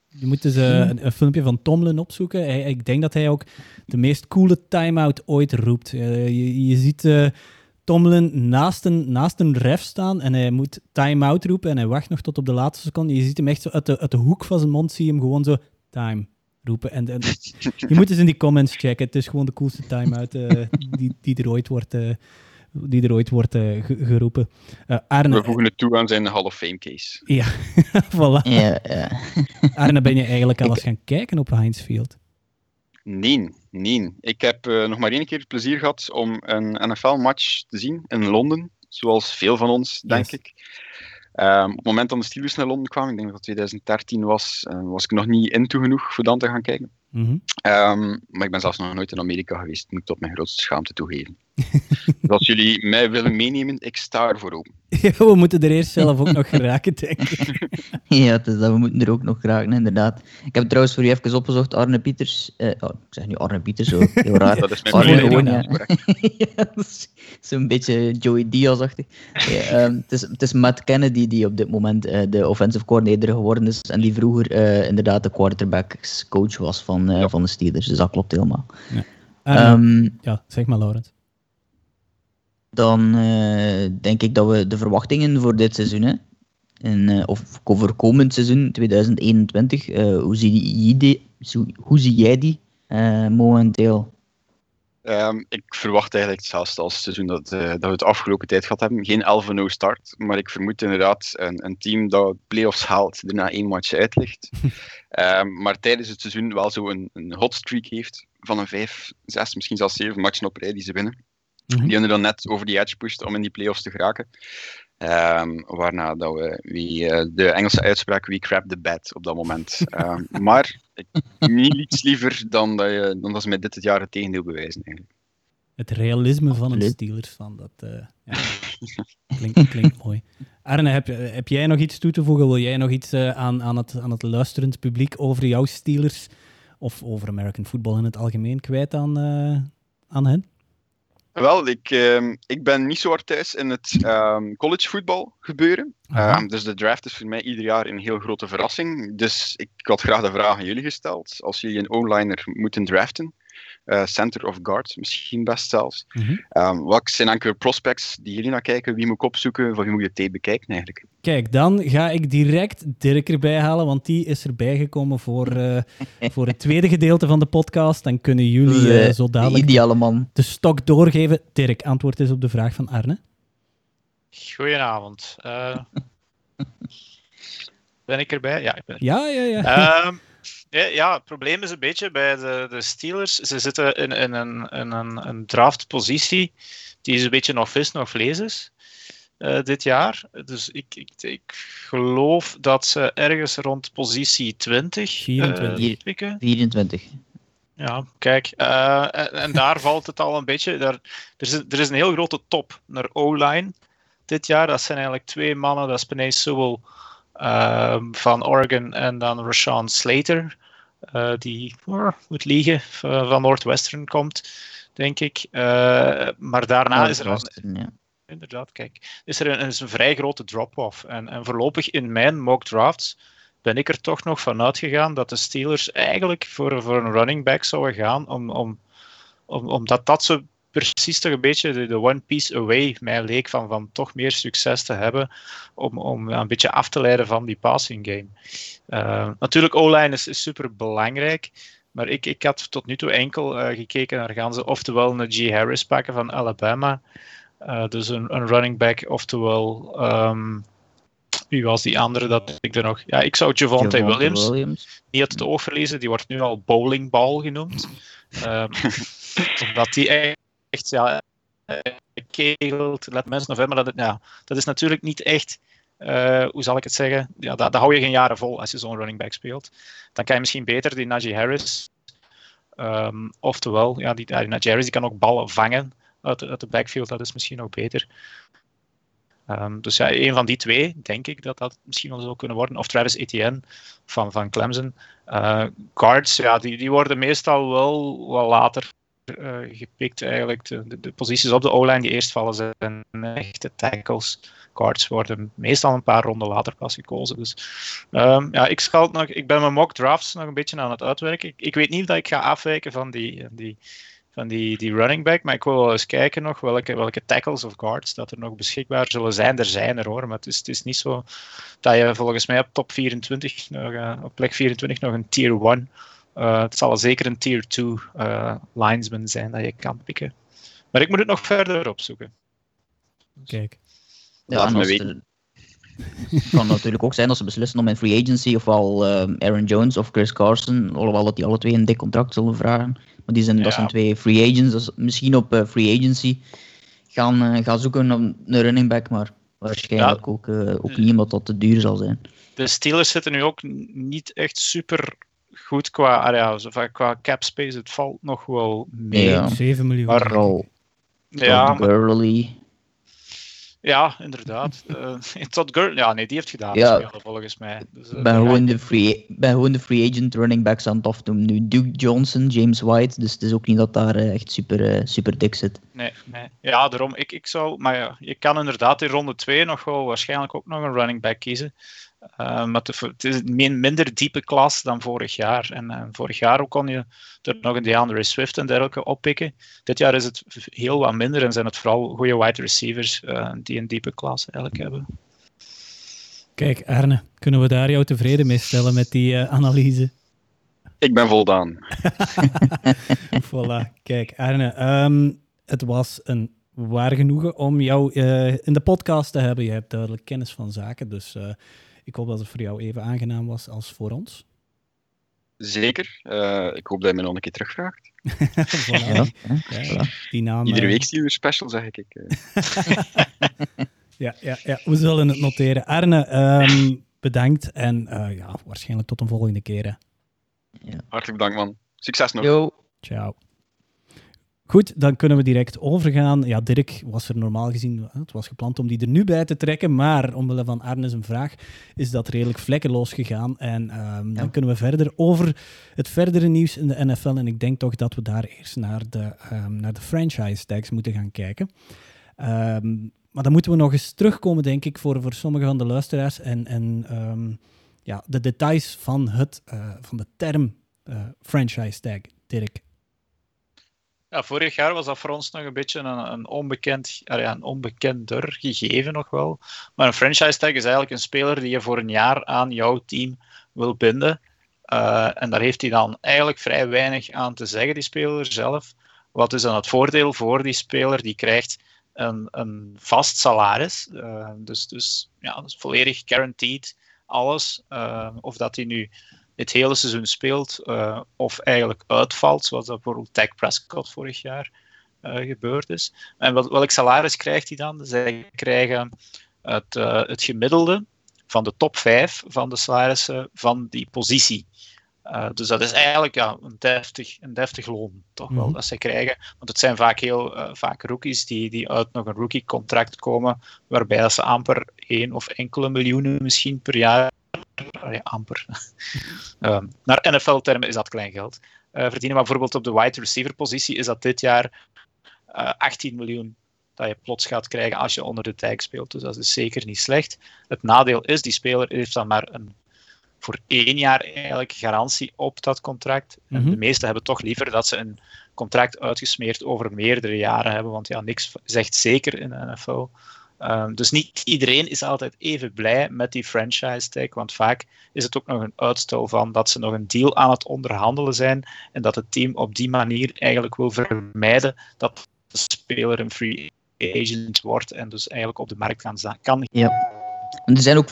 je moet dus eh, een, een filmpje van Tomlin opzoeken. Hij, ik denk dat hij ook de meest coole time-out ooit roept. Je, je ziet eh, Tomlin naast een, naast een ref staan en hij moet time-out roepen en hij wacht nog tot op de laatste seconde. Je ziet hem echt zo uit de, uit de hoek van zijn mond, zie je hem gewoon zo time roepen. En, en je moet eens in die comments checken. Het is gewoon de coolste time-out eh, die, die er ooit wordt, eh, die er ooit wordt eh, ge- geroepen. Eh, Arne, We voegen het toe aan zijn Hall of Fame case. ja, voilà. ja, ja. Arne, ben je eigenlijk al eens gaan kijken op Heinz Field? Nee, nee. Ik heb uh, nog maar één keer het plezier gehad om een NFL-match te zien in Londen. Zoals veel van ons, denk Yes. ik. Um, op het moment dat de Steelers naar Londen kwamen, ik denk dat het 2013 was, uh, was ik nog niet into genoeg voor dan te gaan kijken. Mm -hmm. um, maar ik ben zelfs nog nooit in Amerika geweest, moet ik tot mijn grootste schaamte toegeven. dus als jullie mij willen meenemen, ik sta ervoor open. Ja, we moeten er eerst zelf ook nog geraken, denk ik. ja, het is dat we moeten er ook nog geraken, inderdaad. Ik heb trouwens voor je even opgezocht, Arne Pieters. Uh, oh, ik zeg nu Arne Pieters, zo heel raar. dat is mijn Arne naam, ja. ja, Zo'n beetje Joey Diaz-achtig. Ja, um, het, is, het is Matt Kennedy die op dit moment uh, de offensive coordinator geworden is en die vroeger uh, inderdaad de quarterbacks coach was van, ja. van de Steelers. Dus dat klopt helemaal. Ja, um, ja zeg maar, Laurent dan uh, denk ik dat we de verwachtingen voor dit seizoen, hè, en, uh, of voor komend seizoen 2021, uh, hoe, zie je die, hoe zie jij die uh, momenteel? Um, ik verwacht eigenlijk hetzelfde als het seizoen dat, uh, dat we het afgelopen tijd gehad hebben. Geen 11-0 start, maar ik vermoed inderdaad een, een team dat playoffs haalt, daarna één match uit ligt. um, maar tijdens het seizoen wel zo een, een hot streak heeft van een 5, 6, misschien zelfs 7 matchen op rij die ze winnen. Mm -hmm. Die er dan net over die edge pusht om in die playoffs te geraken. Um, waarna dat we wie, uh, de Engelse uitspraak we crap the bed op dat moment. Um, maar ik, niets liever dan dat, je, dan dat ze met dit het jaar het tegendeel bewijzen. Eigenlijk. Het realisme van een Steelers van dat uh, ja. klinkt, klinkt mooi. Arne, heb, heb jij nog iets toe te voegen? Wil jij nog iets uh, aan, aan, het, aan het luisterend publiek over jouw Steelers of over American football in het algemeen kwijt aan, aan hen? Wel, ik, uh, ik ben niet zo hard thuis in het um, college voetbal gebeuren. Um, dus de draft is voor mij ieder jaar een heel grote verrassing. Dus ik had graag de vraag aan jullie gesteld. Als jullie een O-liner moeten draften, uh, center of guard misschien best zelfs. Mhm. Mm -hmm. um, wat zijn enkele prospects die jullie naar kijken? Wie moet ik opzoeken? Van wie moet je tape bekijken eigenlijk? Kijk, dan ga ik direct Dirk erbij halen, want die is erbij gekomen voor, uh, voor het tweede gedeelte van de podcast. Dan kunnen jullie uh, zo dadelijk ideale man. de stok doorgeven. Dirk, antwoord is op de vraag van Arne. Goedenavond. Uh, ben ik erbij? Ja, ik ben Ja, ja, ja. Um, ja, ja, het probleem is een beetje bij de, de Steelers. Ze zitten in, in, een, in een, een draftpositie die is een beetje nog vis, nog vlees is. Uh, dit jaar. Dus ik, ik, ik geloof dat ze ergens rond positie 20 24. Uh, pikken. 24. Ja, kijk. Uh, en, en, daar valt het al een beetje. Daar, er, is, er is een heel grote top naar O-line dit jaar. Dat zijn eigenlijk twee mannen. Dat is Penay Sewell van Oregon en dan Rashawn Slater. Uh, die oh, moet liegen van Northwestern komt, denk ik. Uh, maar daarna is er een, ja. inderdaad, kijk, is er een, is een vrij grote drop-off. En, en voorlopig in mijn mock drafts ben ik er toch nog van uitgegaan dat de Steelers eigenlijk voor, voor een running back zouden gaan, om, om, om, omdat dat zo precies toch een beetje de, de one piece away mij leek van, van toch meer succes te hebben om, om een beetje af te leiden van die passing game. Uh, natuurlijk, O-line is, is super belangrijk, maar ik, ik had tot nu toe enkel uh, gekeken naar gaan ze oftewel een G. Harris pakken van Alabama, uh, dus een, een running back, oftewel um, wie was die andere dat ik er nog... Ja, ik zou Javonte Williams, Williams. niet uit het oog verliezen. Die wordt nu al bowlingball genoemd. um, omdat die echt, ja, kegelt, let mensen maar dat, ja, dat is natuurlijk niet echt... Uh, hoe zal ik het zeggen? Ja, dat, dat hou je geen jaren vol als je zo'n running back speelt. Dan kan je misschien beter die Najee Harris... Um, oftewel, ja, die, die Najee Harris die kan ook ballen vangen uit uit de backfield. Dat is misschien ook beter. Um, dus ja, een van die twee, denk ik dat dat misschien wel zou kunnen worden. Of Travis Etienne van, van Clemson. Uh, guards, ja, die, die worden meestal wel wat later gepikt eigenlijk. De, de, posities op de O-line die eerst vallen zijn echte tackles. Cards worden meestal een paar ronden later pas gekozen. Dus um, ja, ik, schalt nog, ik ben mijn mock drafts nog een beetje aan het uitwerken. Ik, ik weet niet dat ik ga afwijken van die, die, van die, die running back, maar ik wil wel eens kijken nog welke, welke tackles of guards dat er nog beschikbaar zullen zijn. Er zijn er hoor, maar het is, het is niet zo dat je volgens mij op top 24, nog, uh, op plek 24 nog een tier 1 uh, het zal zeker een tier 2 uh, linesman zijn dat je kan pikken. Maar ik moet het nog verder opzoeken. Kijk. Ja, en als er, het kan natuurlijk ook zijn dat ze beslissen om in free agency ofwel uh, Aaron Jones of Chris Carson, alhoewel dat die alle twee een dik contract zullen vragen. Maar die zijn, ja. dat zijn twee free agents, dus misschien op uh, free agency gaan, uh, gaan zoeken naar een running back, maar waarschijnlijk ja. ook, ook omdat dat te duur zal zijn. De Steelers zitten nu ook niet echt super goed qua, ja, qua cap space. Het valt nog wel mee. Ja. 7 miljoen. Maar al ja, Gurley. Ja, inderdaad. uh, Todd Gurley, ja, nee, die heeft gedaan Ja. spelen, volgens mij. Dus, uh, ben, gewoon ik- de free, ben gewoon de free agent running backs aan het afdoen. Nu Duke Johnson, James White, dus het is ook niet dat daar eh, echt super, eh, super dik zit. Nee, nee. Ja, daarom, ik, ik zou... Maar ja, je kan inderdaad in ronde 2 nog wel waarschijnlijk ook nog een running back kiezen. Uh, maar het, het is een min- minder diepe klas dan vorig jaar. En uh, vorig jaar ook kon je er nog een DeAndre Swift en dergelijke oppikken. Dit jaar is het heel wat minder en zijn het vooral goede wide receivers uh, die een diepe klas eigenlijk hebben. Kijk, Arne, kunnen we daar jou tevreden mee stellen met die uh, analyse? Ik ben voldaan. voilà, kijk, Arne, um, het was een waar genoegen om jou uh, in de podcast te hebben. Je hebt duidelijk kennis van zaken, dus uh, ik hoop dat het voor jou even aangenaam was als voor ons. Zeker. Uh, ik hoop dat je me nog een keer terugvraagt. voilà. Ja, ja, die naam, Iedere week Steelers special, zeg ik. ja, ja, ja, we zullen het noteren. Arne, um, bedankt en ja, waarschijnlijk tot een volgende keer. Hè. Ja. Hartelijk bedankt, man. Succes nog. Yo. Ciao. Goed, dan kunnen we direct overgaan. Ja, Dirk was er normaal gezien, het was gepland om die er nu bij te trekken, maar omwille van Arnes een vraag is dat redelijk vlekkeloos gegaan. En um, ja. dan kunnen we verder over het verdere nieuws in de NFL. En ik denk toch dat we daar eerst naar de, um, naar de franchise tags moeten gaan kijken. Um, maar dan moeten we nog eens terugkomen, denk ik, voor, voor sommige van de luisteraars en, en ja, de details van, het, uh, van de term uh, franchise tag. Dirk. Ja, vorig jaar was dat voor ons nog een beetje een, een, onbekend, een onbekender gegeven nog wel. Maar een franchise tag is eigenlijk een speler die je voor een jaar aan jouw team wil binden. Uh, en daar heeft hij dan eigenlijk vrij weinig aan te zeggen, die speler zelf. Wat is dan het voordeel voor die speler? Die krijgt een, een vast salaris. Uh, dus, dus ja, dat is volledig guaranteed alles. Uh, of dat hij nu het hele seizoen speelt uh, of eigenlijk uitvalt, zoals dat bijvoorbeeld Dak Prescott vorig jaar uh, gebeurd is. En wel, welk salaris krijgt hij dan? Zij krijgen het, uh, het gemiddelde van de top 5 van de salarissen van die positie. dus dat is eigenlijk ja, een, deftig, een deftig loon, toch wel, mm-hmm. dat zij krijgen. Want het zijn vaak heel vaak rookies die, die uit nog een rookie-contract komen, waarbij ze amper één of enkele miljoenen misschien per jaar ja, amper. uh, naar NFL-termen is dat klein geld. Uh, verdienen, maar bijvoorbeeld op de wide receiver positie is dat dit jaar uh, 18 miljoen dat je plots gaat krijgen als je onder de tag speelt. Dus dat is zeker niet slecht. Het nadeel is, die speler heeft dan maar een voor één jaar eigenlijk garantie op dat contract. En de meesten hebben toch liever dat ze een contract uitgesmeerd over meerdere jaren hebben, want ja, niks zegt zeker in de NFL. Um, dus niet iedereen is altijd even blij met die franchise tag, want vaak is het ook nog een uitstel van dat ze nog een deal aan het onderhandelen zijn en dat het team op die manier eigenlijk wil vermijden dat de speler een free agent wordt en dus eigenlijk op de markt gaan. Kan. Ja, en er zijn ook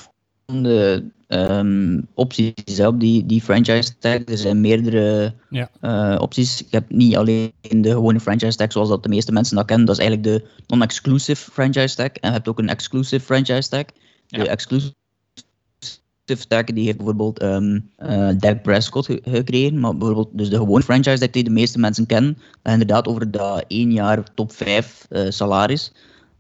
de um, opties op die, die franchise tag. Er zijn meerdere ja. uh, opties. Je hebt niet alleen de gewone franchise tag zoals dat de meeste mensen dat kennen. Dat is eigenlijk de non-exclusive franchise tag. En je hebt ook een exclusive franchise tag. De exclusive tag die heeft bijvoorbeeld um, uh, Dak Prescott ge gekregen. Maar bijvoorbeeld dus de gewone franchise tag die de meeste mensen kennen. Dat inderdaad over dat één jaar top 5 uh, salaris.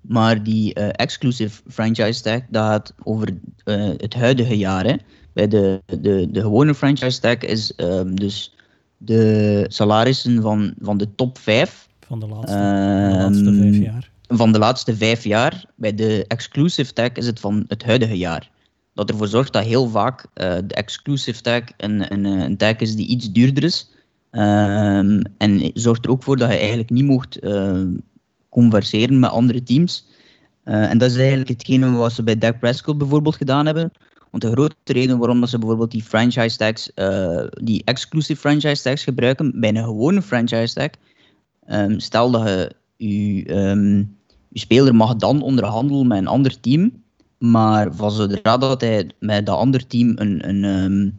Maar die uh, exclusive franchise tag, dat gaat over uh, het huidige jaar. Hè. Bij de, de, de gewone franchise tag is um, dus de salarissen van, van de top 5 van de laatste, de laatste Ehm, vijf jaar. van de laatste vijf jaar. Bij de exclusive tag is het van het huidige jaar. Dat ervoor zorgt dat heel vaak eh, de exclusive tag een, een, een tag is die iets duurder is. Ehm, en zorgt er ook voor dat je eigenlijk niet mocht eh, converseren met andere teams. Eh, en dat is eigenlijk hetgene wat ze bij Dak Prescott bijvoorbeeld gedaan hebben. Want de grote reden waarom dat ze bijvoorbeeld die franchise tags, eh, die exclusive franchise tags gebruiken bij een gewone franchise tag, ehm, stel dat je ehm, je speler mag dan onderhandelen met een ander team, maar van zodra dat hij met dat andere team een, een, ehm,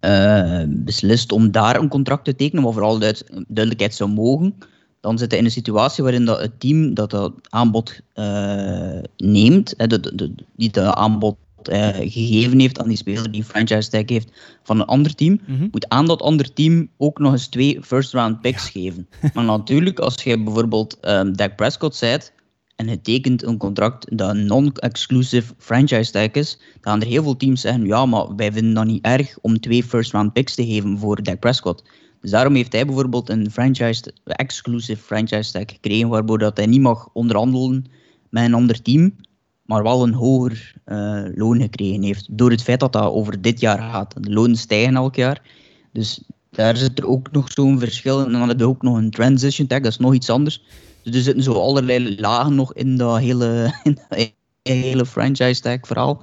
eh, beslist om daar een contract te tekenen, wat vooral duid- duidelijkheid zou mogen, dan zit hij in een situatie waarin dat het team dat dat aanbod eh, neemt, hè, de, de, die dat aanbod eh, gegeven heeft aan die speler die een franchise tag heeft van een ander team, Mhm. moet aan dat andere team ook nog eens twee first round picks geven. Maar natuurlijk, als je bijvoorbeeld ehm Dak Prescott zijt en je tekent een contract dat een non-exclusive franchise tag is, dan gaan er heel veel teams zeggen, ja, maar wij vinden dat niet erg om twee first round picks te geven voor Dak Prescott. Dus daarom heeft hij bijvoorbeeld een franchise, exclusive franchise tag gekregen, waardoor dat hij niet mag onderhandelen met een ander team, maar wel een hoger eh, loon gekregen heeft. Door het feit dat dat over dit jaar gaat. De lonen stijgen elk jaar. Dus daar zit er ook nog zo'n verschil. En dan heb je ook nog een transition tag, dat is nog iets anders. Dus er zitten zo allerlei lagen nog in dat hele, in dat hele franchise tag verhaal.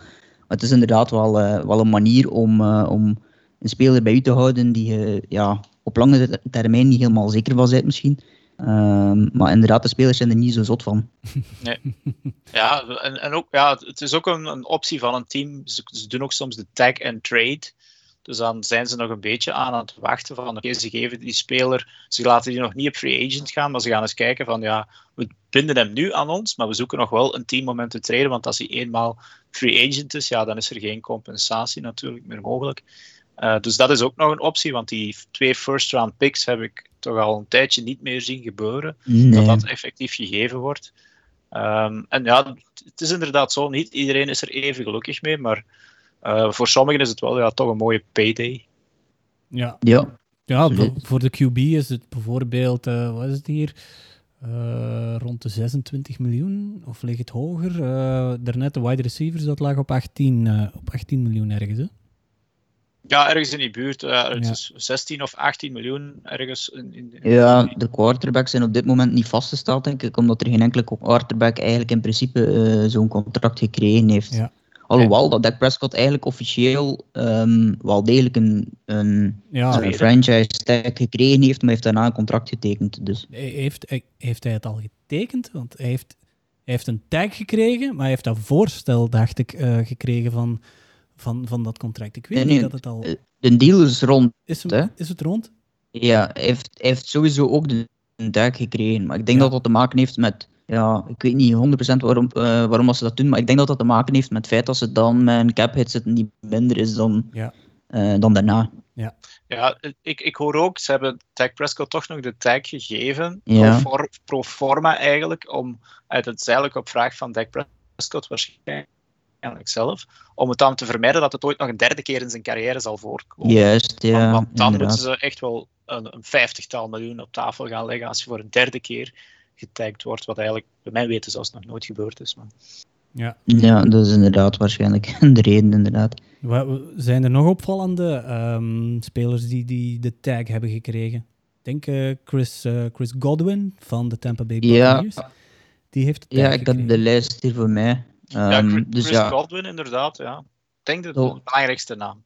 Maar het is inderdaad wel, eh, wel een manier om, eh, om een speler bij u te houden die je ja, op lange ter- termijn niet helemaal zeker van bent misschien. Ehm, maar inderdaad, de spelers zijn er niet zo zot van. Ja, en, en ook, ja, het is ook een, een optie van een team. Ze, doen ook soms de tag and trade. Dus dan zijn ze nog een beetje aan het wachten van, oké, ze geven die speler, ze laten die nog niet op free agent gaan, maar ze gaan eens kijken van, ja, we binden hem nu aan ons, maar we zoeken nog wel een team om hem te treden, want als hij eenmaal free agent is, ja, dan is er geen compensatie natuurlijk meer mogelijk. Eh, dus dat is ook nog een optie, want die twee first round picks heb ik toch al een tijdje niet meer zien gebeuren Nee. dat dat effectief gegeven wordt. Ehm, en ja, het is inderdaad zo, niet iedereen is er even gelukkig mee, maar eh, voor sommigen is het wel ja, toch een mooie payday. Ja, Ja, ja voor, de QB is het bijvoorbeeld, eh, wat is het hier? Eh, rond de 26 miljoen, of ligt het hoger? Eh daarnet de wide receivers, dat lag op 18, eh, op 18 miljoen ergens. Hè? Ja, ergens in die buurt, eh, het Ja. is 16 of 18 miljoen ergens. In, in, in- Ja, de quarterbacks zijn op dit moment niet vastgesteld, denk ik, omdat er geen enkele quarterback eigenlijk in principe eh, zo'n contract gekregen heeft. Ja. Alhoewel dat Dak Prescott eigenlijk officieel ehm, wel degelijk een, een, Ja, een franchise tag gekregen heeft, maar heeft daarna een contract getekend. Dus. Hij- Heeft, hij- heeft hij het al getekend? Want hij heeft, hij heeft een tag gekregen, maar hij heeft dat voorstel, dacht ik, eh, gekregen van, van, van dat contract. Ik weet Nee, niet dat het al... De deal is rond. Is, hè? is het rond? Ja, hij heeft, hij heeft sowieso ook de, een tag gekregen. Maar ik denk Ja. dat dat te maken heeft met. Ja, ik weet niet 100% waarom, eh, waarom dat ze dat doen, maar ik denk dat dat te maken heeft met het feit dat ze dan met een cap hit zitten die minder is dan, Ja. eh, dan daarna. Ja, ik, ik hoor ook, ze hebben Dak Prescott toch nog de tag gegeven, Ja. pro, for- pro forma eigenlijk, om, uit het eigenlijk op vraag van Dak Prescott waarschijnlijk zelf, om het dan te vermijden dat het ooit nog een derde keer in zijn carrière zal voorkomen. Juist, ja. want, want dan inderdaad. moeten ze echt wel een, een vijftigtal miljoen op tafel gaan leggen als je voor een derde keer getagd wordt, wat eigenlijk bij mijn weten zelfs nog nooit gebeurd is. Maar... Ja. Ja, dat is inderdaad waarschijnlijk de reden, inderdaad. Zijn er nog opvallende ehm, spelers die, die de tag hebben gekregen? Ik denk eh, Chris, eh, Chris Godwin van de Tampa Bay Ja. Buccaneers. Die heeft de tag Ja, ik heb de lijst hier voor mij. Ja, Ehm, Chris dus ja, Godwin inderdaad, ja. Ik denk dat Oh. de belangrijkste naam.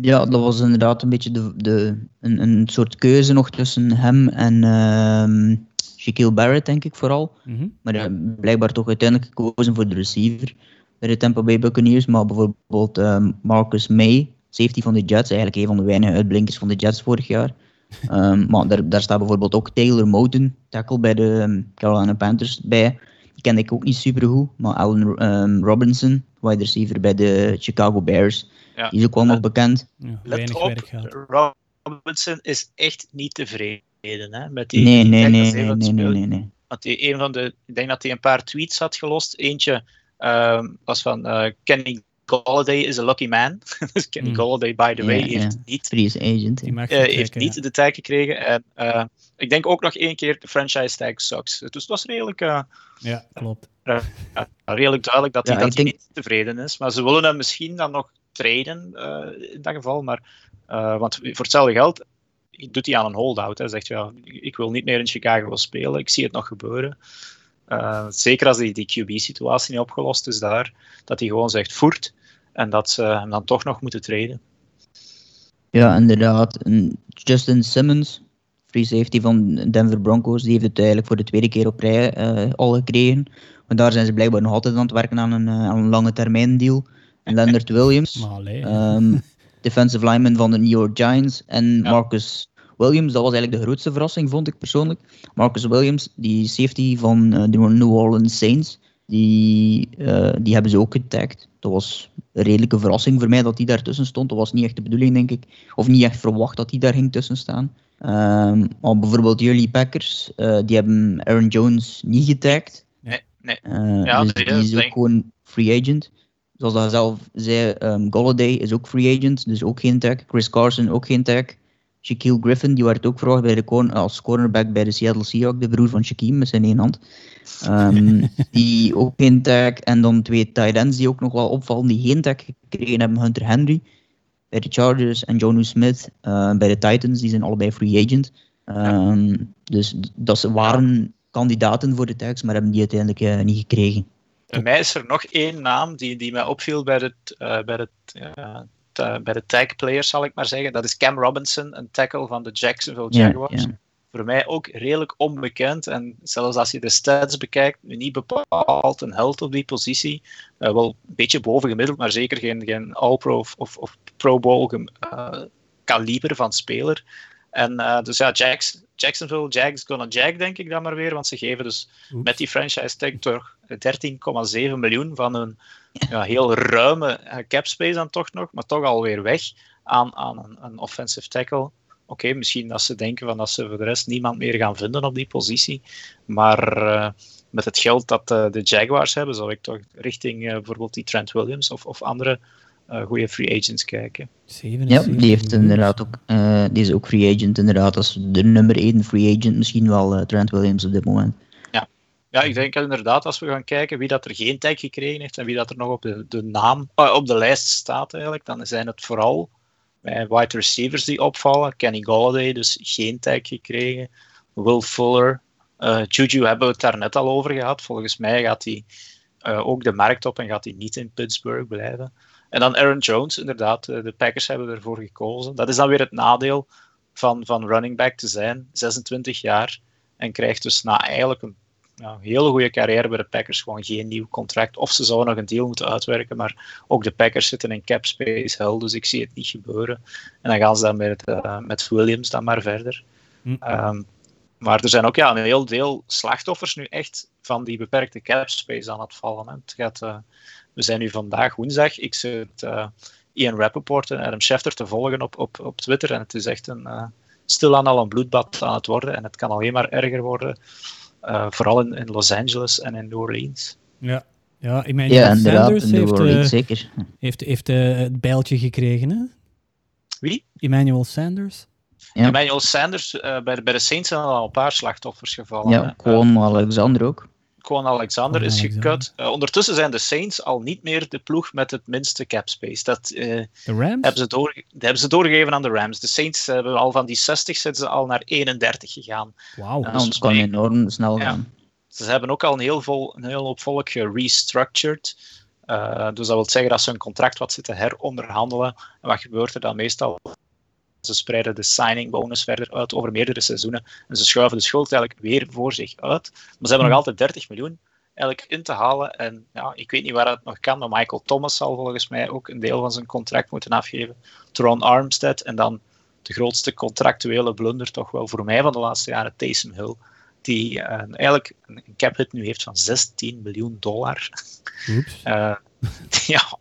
ja, dat was inderdaad een beetje de, de, een, een soort keuze nog tussen hem en ehm Shaquille Barrett, denk ik vooral. Mhm. Maar ja, blijkbaar toch uiteindelijk gekozen voor de receiver bij de Tampa Bay Buccaneers. Maar bijvoorbeeld ehm, Marcus May, safety van de Jets, eigenlijk een van de weinige uitblinkers van de Jets vorig jaar. Ehm, maar daar, daar staat bijvoorbeeld ook Taylor Moton, tackle bij de Carolina Panthers, bij. Die kende ik ook niet super goed. Maar Allen ehm, Robinson, wide receiver bij de Chicago Bears, Ja. die is ook wel nog bekend. Ja, Let op. Robinson is echt niet tevreden hè, met die Nee, nee, nee, nee, nee, nee, nee, nee. Want die, een van de, ik denk dat hij een paar tweets had gelost. Eentje ehm, was van eh, Kenny Golladay is a lucky man. dus Kenny Mm. Golladay, by the way, heeft niet, Free agent. Eh, heeft niet ja. de tag gekregen. En eh, ik denk ook nog één keer de franchise tag sucks. Dus het was redelijk, eh, Ja, klopt. ja, redelijk duidelijk dat, Ja, hij, denk- niet tevreden is. Maar ze willen hem misschien dan nog traden eh, in dat geval. Maar, eh, want voor hetzelfde geld doet hij aan een holdout. Hij zegt, ja, ik wil niet meer in Chicago spelen. Ik zie het nog gebeuren. Eh, zeker als die, die QB-situatie niet opgelost is daar. Dat hij gewoon zegt, voert. En dat ze hem dan toch nog moeten traden. Ja, inderdaad. En Justin Simmons, free safety van Denver Broncos, die heeft het eigenlijk voor de tweede keer op rij eh, al gekregen. Maar daar zijn ze blijkbaar nog altijd aan het werken aan een, eh, aan een lange termijn deal. En Leonard Williams, ehm, defensive lineman van de New York Giants. En Ja. Marcus Williams, dat was eigenlijk de grootste verrassing, vond ik persoonlijk. Marcus Williams, die safety van eh, de New Orleans Saints, die, eh, die hebben ze ook getagd. Dat was een redelijke verrassing voor mij dat die daartussen stond. Dat was niet echt de bedoeling, denk ik. Of niet echt verwacht dat die daar ging tussen staan. Ehm, bijvoorbeeld jullie Packers, eh, die hebben Aaron Jones niet getagd. Nee, nee. Eh, Ja, dus die is ook denk- gewoon free agent. Zoals hij zelf zei, um, Golladay is ook free agent, dus ook geen tag. Chris Carson ook geen tag. Shaquille Griffin, die werd ook verwacht bij de corner, als cornerback bij de Seattle Seahawks, de broer van Shaquille met zijn één hand. Ehm, die ook geen tag. En dan twee tight ends die ook nog wel opvallen, die geen tag gekregen hebben. Hunter Henry bij de Chargers en Jonu Smith eh, bij de Titans, die zijn allebei free agent. Ehm, Dus dat ze waren kandidaten voor de tags, maar hebben die uiteindelijk eh, niet gekregen. Bij mij is er nog één naam die, die mij opviel bij de, eh, bij, ta- bij de tag players, zal ik maar zeggen. Dat is Cam Robinson, een tackle van de Jacksonville Ja, Jaguars. ja. Voor mij ook redelijk onbekend. En zelfs als je de stats bekijkt, niet bepaald een held op die positie. Eh, wel een beetje boven gemiddeld, maar zeker geen, geen All-Pro of, of, of Pro Bowl eh, kaliber van speler. En eh, dus ja, Jags, Jacksonville Jags gonna jag, denk ik dan maar weer. Want ze geven dus Oeps. met die franchise tag toch 13,7 miljoen van een ja, heel ruime cap space dan toch nog, maar toch alweer weg aan, aan een, een offensive tackle. Oké, misschien dat ze denken van dat ze voor de rest niemand meer gaan vinden op die positie. Maar eh, met het geld dat eh, de Jaguars hebben, zou ik toch richting eh, bijvoorbeeld die Trent Williams of, of andere eh goede free agents kijken. Ja, 77 die heeft inderdaad ook, eh, die is ook free agent inderdaad. Dat is de nummer 1 free agent, misschien wel eh, Trent Williams op dit moment. Ja, ik denk inderdaad, als we gaan kijken wie dat er geen tag gekregen heeft en wie dat er nog op de, de naam, op de lijst staat eigenlijk, dan zijn het vooral wide receivers die opvallen. Kenny Golladay, dus geen tag gekregen. Will Fuller. eh, Juju hebben we het daar net al over gehad. Volgens mij gaat hij eh, ook de markt op en gaat hij niet in Pittsburgh blijven. En dan Aaron Jones, inderdaad. eh, de Packers hebben ervoor gekozen. Dat is dan weer het nadeel van, van running back te zijn. 26 jaar. En krijgt dus na eigenlijk een ja, hele goede carrière bij de Packers gewoon geen nieuw contract. Of ze zouden nog een deal moeten uitwerken, maar ook de Packers zitten in cap space hell, dus ik zie het niet gebeuren. En dan gaan ze dan met, eh, met Williams dan maar verder. Hm. Ehm, maar er zijn ook ja, een heel deel slachtoffers nu echt van die beperkte cap space aan het vallen. Hè. Het gaat, eh, we zijn nu vandaag woensdag. Ik zit eh, Ian Rappaport en Adam Schefter te volgen op, op, op Twitter. En het is echt een, stilaan al een bloedbad aan het worden. En het kan alleen maar erger worden. Eh, vooral in, in Los Angeles en in New Orleans. Ja, ja ik meen, Ja, Sanders in heeft, Orleans eh, zeker. heeft, heeft eh, het bijltje gekregen, hè? Wie? Emmanuel Sanders. Ja. Emmanuel Sanders, eh, bij, de, bij de Saints zijn er al een paar slachtoffers gevallen. Ja, gewoon Alexander ook. Kwon Alexander is gekut. Eh, ondertussen zijn de Saints al niet meer de ploeg met het minste cap space. Dat eh, De Rams? hebben, ze door, dat hebben ze doorgegeven aan de Rams. De Saints hebben al van die 60 zijn ze al naar 31 gegaan. Wauw. Ja. Anders kan enorm snel Ja. gaan. Ze hebben ook al een heel, vol, een heel hoop volk gerestructured. Eh, dus dat wil zeggen dat ze een contract wat zitten heronderhandelen. En wat gebeurt er dan meestal? Ze spreiden de signing bonus verder uit over meerdere seizoenen. En ze schuiven de schuld eigenlijk weer voor zich uit. Maar ze hebben nog altijd 30 miljoen eigenlijk in te halen. En ja, ik weet niet waar dat nog kan, maar Michael Thomas zal volgens mij ook een deel van zijn contract moeten afgeven. Tron Armstead en dan de grootste contractuele blunder toch wel voor mij van de laatste jaren, Taysom Hill. Die eh, eigenlijk een cap hit nu heeft van 16 miljoen dollar. Oeps. Eh, ja,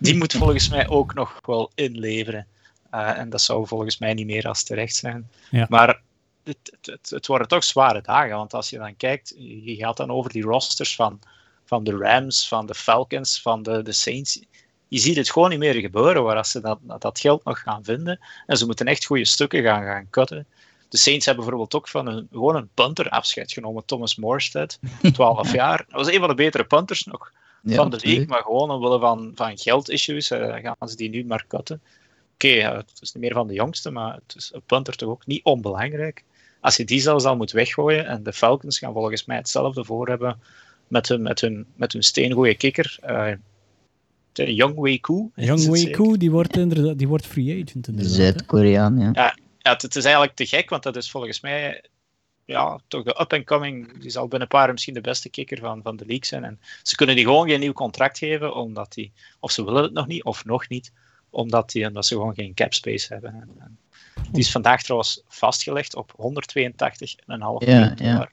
die moet volgens mij ook nog wel inleveren. Eh, en dat zou volgens mij niet meer als terecht zijn. Ja. Maar het, het, het, het worden toch zware dagen. Want als je dan kijkt, je gaat dan over die rosters van, van de Rams, van de Falcons, van de, de Saints. je ziet het gewoon niet meer gebeuren waar ze dat, dat geld nog gaan vinden. En ze moeten echt goede stukken gaan, gaan cutten. De Saints hebben bijvoorbeeld ook van een, gewoon een punter afscheid genomen. Thomas Morstead, 12 jaar. Dat was een van de betere punters nog van de league, maar gewoon omwille van, van geldissues uh, gaan ze die nu maar cutten. Oké, het is niet meer van de jongste, maar het is een punter toch ook niet onbelangrijk. Als je die zelfs al moet weggooien, en de Falcons gaan volgens mij hetzelfde voor hebben met hun, met hun, met hun steengoeie kikker. Uh, Young Wei Koo. Young Wei Koo, die wordt, die wordt free agent. Zuid-Koreaan, ja. ja. Ja, het, is eigenlijk te gek, want dat is volgens mij ja, toch de up-and-coming. Die zal binnen een paar jaar misschien de beste kicker van, van de league zijn. En ze kunnen die gewoon geen nieuw contract geven, omdat die, of ze willen het nog niet, of nog niet, omdat, die, omdat ze gewoon geen cap space hebben. En, en die is vandaag trouwens vastgelegd op 182,5 miljoen ja, ja.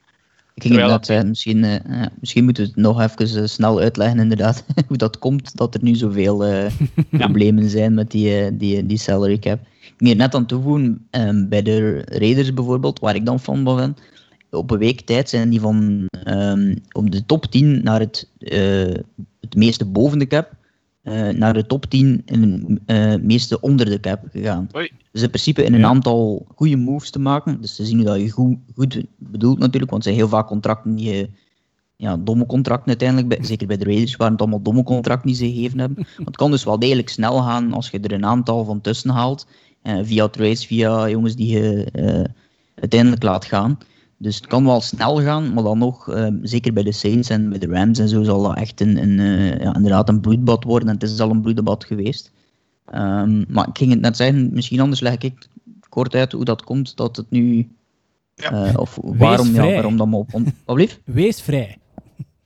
Ik ging inderdaad zeggen, misschien, uh, misschien moeten we het nog even uh, snel uitleggen inderdaad, hoe dat komt dat er nu zoveel uh, problemen zijn met die, die, die salary cap. Ik moet net aan toevoegen, um, bij de Raiders bijvoorbeeld, waar ik dan van ben, op een week tijd zijn die van um, op de top 10 naar het, het meeste boven de cap, naar de top 10 in het meeste onder de cap gegaan. Oei. Dus in principe in een aantal goede moves te maken. Dus te zien dat je goed, goed bedoelt natuurlijk, want het zijn heel vaak contracten die ja, domme contracten uiteindelijk, zeker bij de Raiders waren het allemaal domme contracten die ze gegeven hebben. Want het kan dus wel degelijk snel gaan als je er een aantal van tussen haalt, eh, via trades, via jongens die je eh, uiteindelijk laat gaan. Dus het kan wel snel gaan, maar dan nog, eh, zeker bij de Saints en bij de Rams en zo, zal dat echt een, een, uh, ja, inderdaad een bloedbad worden. En het is al een bloedbad geweest. Um, maar ik ging het net zeggen, misschien anders leg ik kort uit hoe dat komt dat het nu. Ja. Uh, of waarom, ja, waarom dan op. Wat blief? Wees vrij.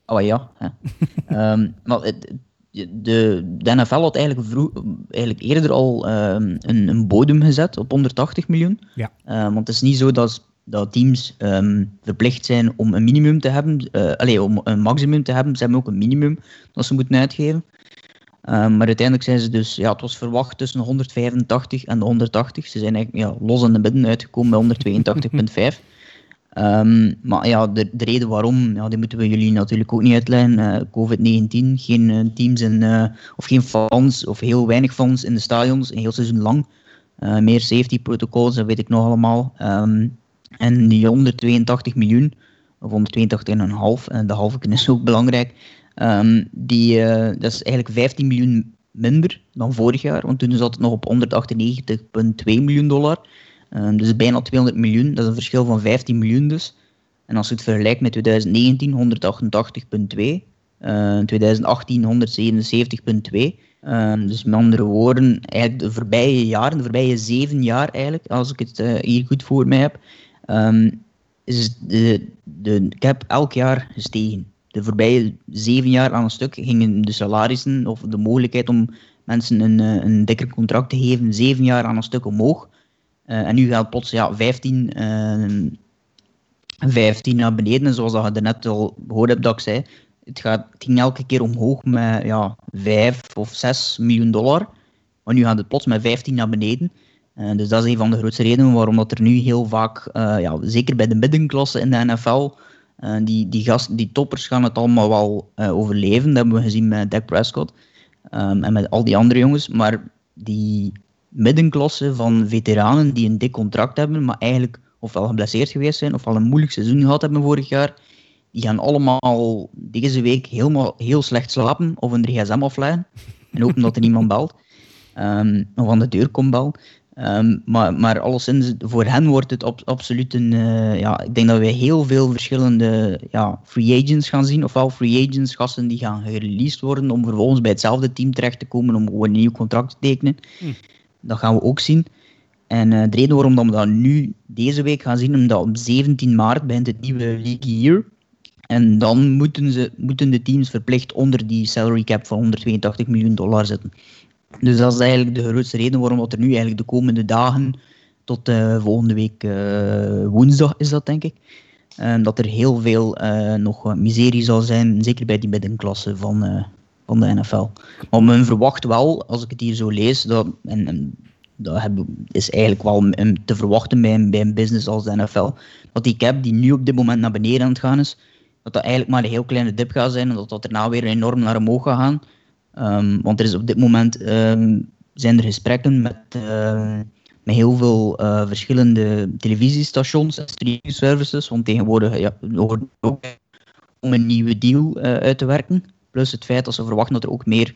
Oh ja. um, maar het, de, de NFL had eigenlijk, vroeg, eigenlijk eerder al um, een, een, bodem gezet op 180 miljoen. Ja. want het is niet zo dat, dat teams verplicht zijn om een minimum te hebben, uh, allez, om een maximum te hebben. Ze hebben ook een minimum dat ze moeten uitgeven. Um, maar uiteindelijk zijn ze dus, ja, het was verwacht tussen de 185 en de 180. Ze zijn eigenlijk ja, los in de midden uitgekomen bij 182,5. Um, maar ja, de, de, reden waarom, ja, die moeten we jullie natuurlijk ook niet uitleggen. Uh, COVID-19, geen uh, teams in, uh, of geen fans, of heel weinig fans in de stadions, een heel seizoen lang. meer safety protocols, dat weet ik nog allemaal. Um, en die 182 miljoen, of 182,5, en de halve is ook belangrijk. Um, die, uh, dat is eigenlijk 15 miljoen minder dan vorig jaar, want toen zat het nog op 198,2 miljoen dollar. Um, dus bijna 200 miljoen, dat is een verschil van 15 miljoen dus. En als je het vergelijkt met 2019, 188,2. Uh, 2018, 177,2. Um, dus met andere woorden, eigenlijk de voorbije jaren, de voorbije zeven jaar eigenlijk, als ik het uh, hier goed voor mij heb, is de, de cap elk jaar gestegen de voorbije zeven jaar aan een stuk gingen de salarissen of de mogelijkheid om mensen een, eh, een dikker contract te geven, zeven jaar aan een stuk omhoog. Uh, en nu gaat plots ja, 15, uh, 15 naar beneden. En zoals dat je net al gehoord hebt dat ik zei, het, gaat, ging elke keer omhoog met ja, 5 of 6 miljoen dollar. Maar nu gaat het plots met 15 naar beneden. Uh, dus dat is een van de grootste redenen waarom dat er nu heel vaak, ja, zeker bij de middenklasse in de NFL, uh, die, die, gasten, die toppers gaan het allemaal wel overleven. Dat hebben we gezien met Dak Prescott um, en met al die andere jongens. Maar die middenklasse van veteranen die een dik contract hebben, maar eigenlijk ofwel geblesseerd geweest zijn, ofwel een moeilijk seizoen gehad hebben vorig jaar, die gaan allemaal deze week helemaal heel slecht slapen of een gsm afleggen. En hopen dat er niemand belt. Um, of aan de deur komt bel. Um, maar, maar alleszins, voor hen wordt het absoluut een. Uh, ja, ik denk dat we heel veel verschillende ja, free agents gaan zien. Ofwel free agents, gasten die gaan gereleased worden om vervolgens bij hetzelfde team terecht te komen om gewoon een nieuw contract te tekenen. Hm. Dat gaan we ook zien. En uh, de reden waarom we dat nu deze week gaan zien, omdat op 17 maart begint het nieuwe league year. En dan moeten, ze, moeten de teams verplicht onder die salary cap van 182 miljoen dollar zitten. Dus dat is eigenlijk de grootste reden waarom er nu eigenlijk de komende dagen, tot uh, volgende week uh, woensdag is dat denk ik, uh, dat er heel veel nog miserie zal zijn, zeker bij die middenklasse van, van de NFL. Maar men verwacht wel, als ik het hier zo lees, dat, en, en dat is eigenlijk wel te verwachten bij een, bij een business als de NFL, dat die cap die nu op dit moment naar beneden aan het gaan is, dat dat eigenlijk maar een heel kleine dip gaat zijn en dat dat daarna weer enorm naar omhoog gaat gaan. Ehm, want er is op dit moment ehm, zijn er gesprekken met, uh, met heel veel uh, verschillende televisiestations en streaming services. Want tegenwoordig ja, ook om een nieuwe deal uh, uit te werken. Plus het feit dat ze verwachten dat er ook meer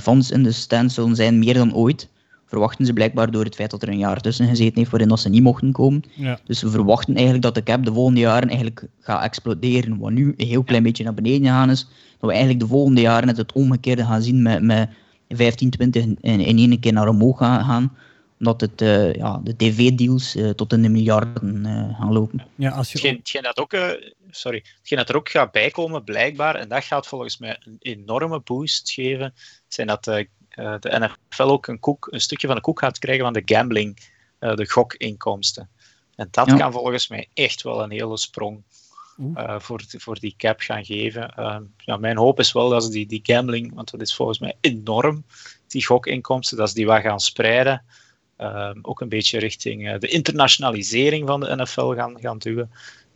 fans in de stand zullen zijn, meer dan ooit verwachten ze blijkbaar door het feit dat er een jaar tussen gezeten heeft waarin dat ze niet mochten komen. Ja. Dus we verwachten eigenlijk dat de cap de volgende jaren eigenlijk gaat exploderen. Wat nu een heel klein beetje naar beneden gegaan is. Dat we eigenlijk de volgende jaren net het omgekeerde gaan zien met, met 15, 20 in, in één keer naar omhoog gaan. gaan omdat het, uh, ja, de tv-deals uh, tot in de miljarden uh, gaan lopen. Ja, als je... hetgeen, hetgeen dat ook, sorry, hetgeen dat er ook gaat bijkomen, blijkbaar, en dat gaat volgens mij een enorme boost geven, zijn dat uh, de NFL ook een, koek, een stukje van de koek gaat krijgen van de gambling, uh, de gokinkomsten. En dat ja. kan volgens mij echt wel een hele sprong uh, voor, voor die cap gaan geven. ja, mijn hoop is wel dat ze die, die gambling, want dat is volgens mij enorm, die gokinkomsten, dat ze die wat gaan spreiden. ook een beetje richting de internationalisering van de NFL gaan, gaan duwen.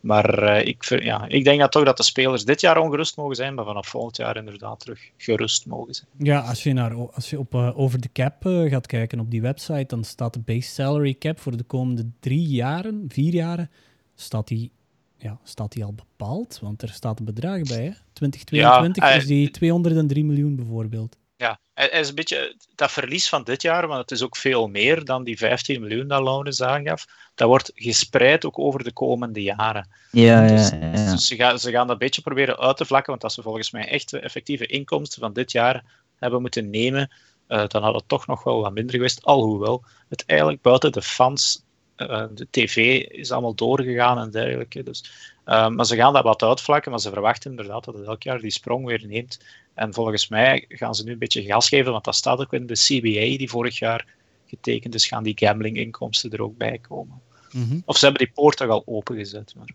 Maar uh, ik, ja, ik denk dat toch dat de spelers dit jaar ongerust mogen zijn, maar vanaf volgend jaar inderdaad terug gerust mogen zijn. Ja, als je, naar, als je op uh, over de cap uh, gaat kijken op die website, dan staat de base salary cap voor de komende drie jaren, vier jaren, staat die, ja, staat die al bepaald? Want er staat een bedrag bij, hè? 2022 ja, is die 203 miljoen bijvoorbeeld. Ja, het is een beetje dat verlies van dit jaar, want het is ook veel meer dan die 15 miljoen dat Laurens aangaf. Dat wordt gespreid ook over de komende jaren. Ja, dus, ja, ja. Dus ze, gaan, ze gaan dat een beetje proberen uit te vlakken, want als ze volgens mij echt de effectieve inkomsten van dit jaar hebben moeten nemen, uh, dan had het toch nog wel wat minder geweest. Alhoewel het eigenlijk buiten de fans, uh, de tv is allemaal doorgegaan en dergelijke. Dus, uh, maar ze gaan dat wat uitvlakken, maar ze verwachten inderdaad dat het elk jaar die sprong weer neemt. En volgens mij gaan ze nu een beetje gas geven, want dat staat ook in de CBA die vorig jaar getekend is, gaan die gambling-inkomsten er ook bij komen. Mm -hmm. Of ze hebben die poort toch al opengezet. Maar...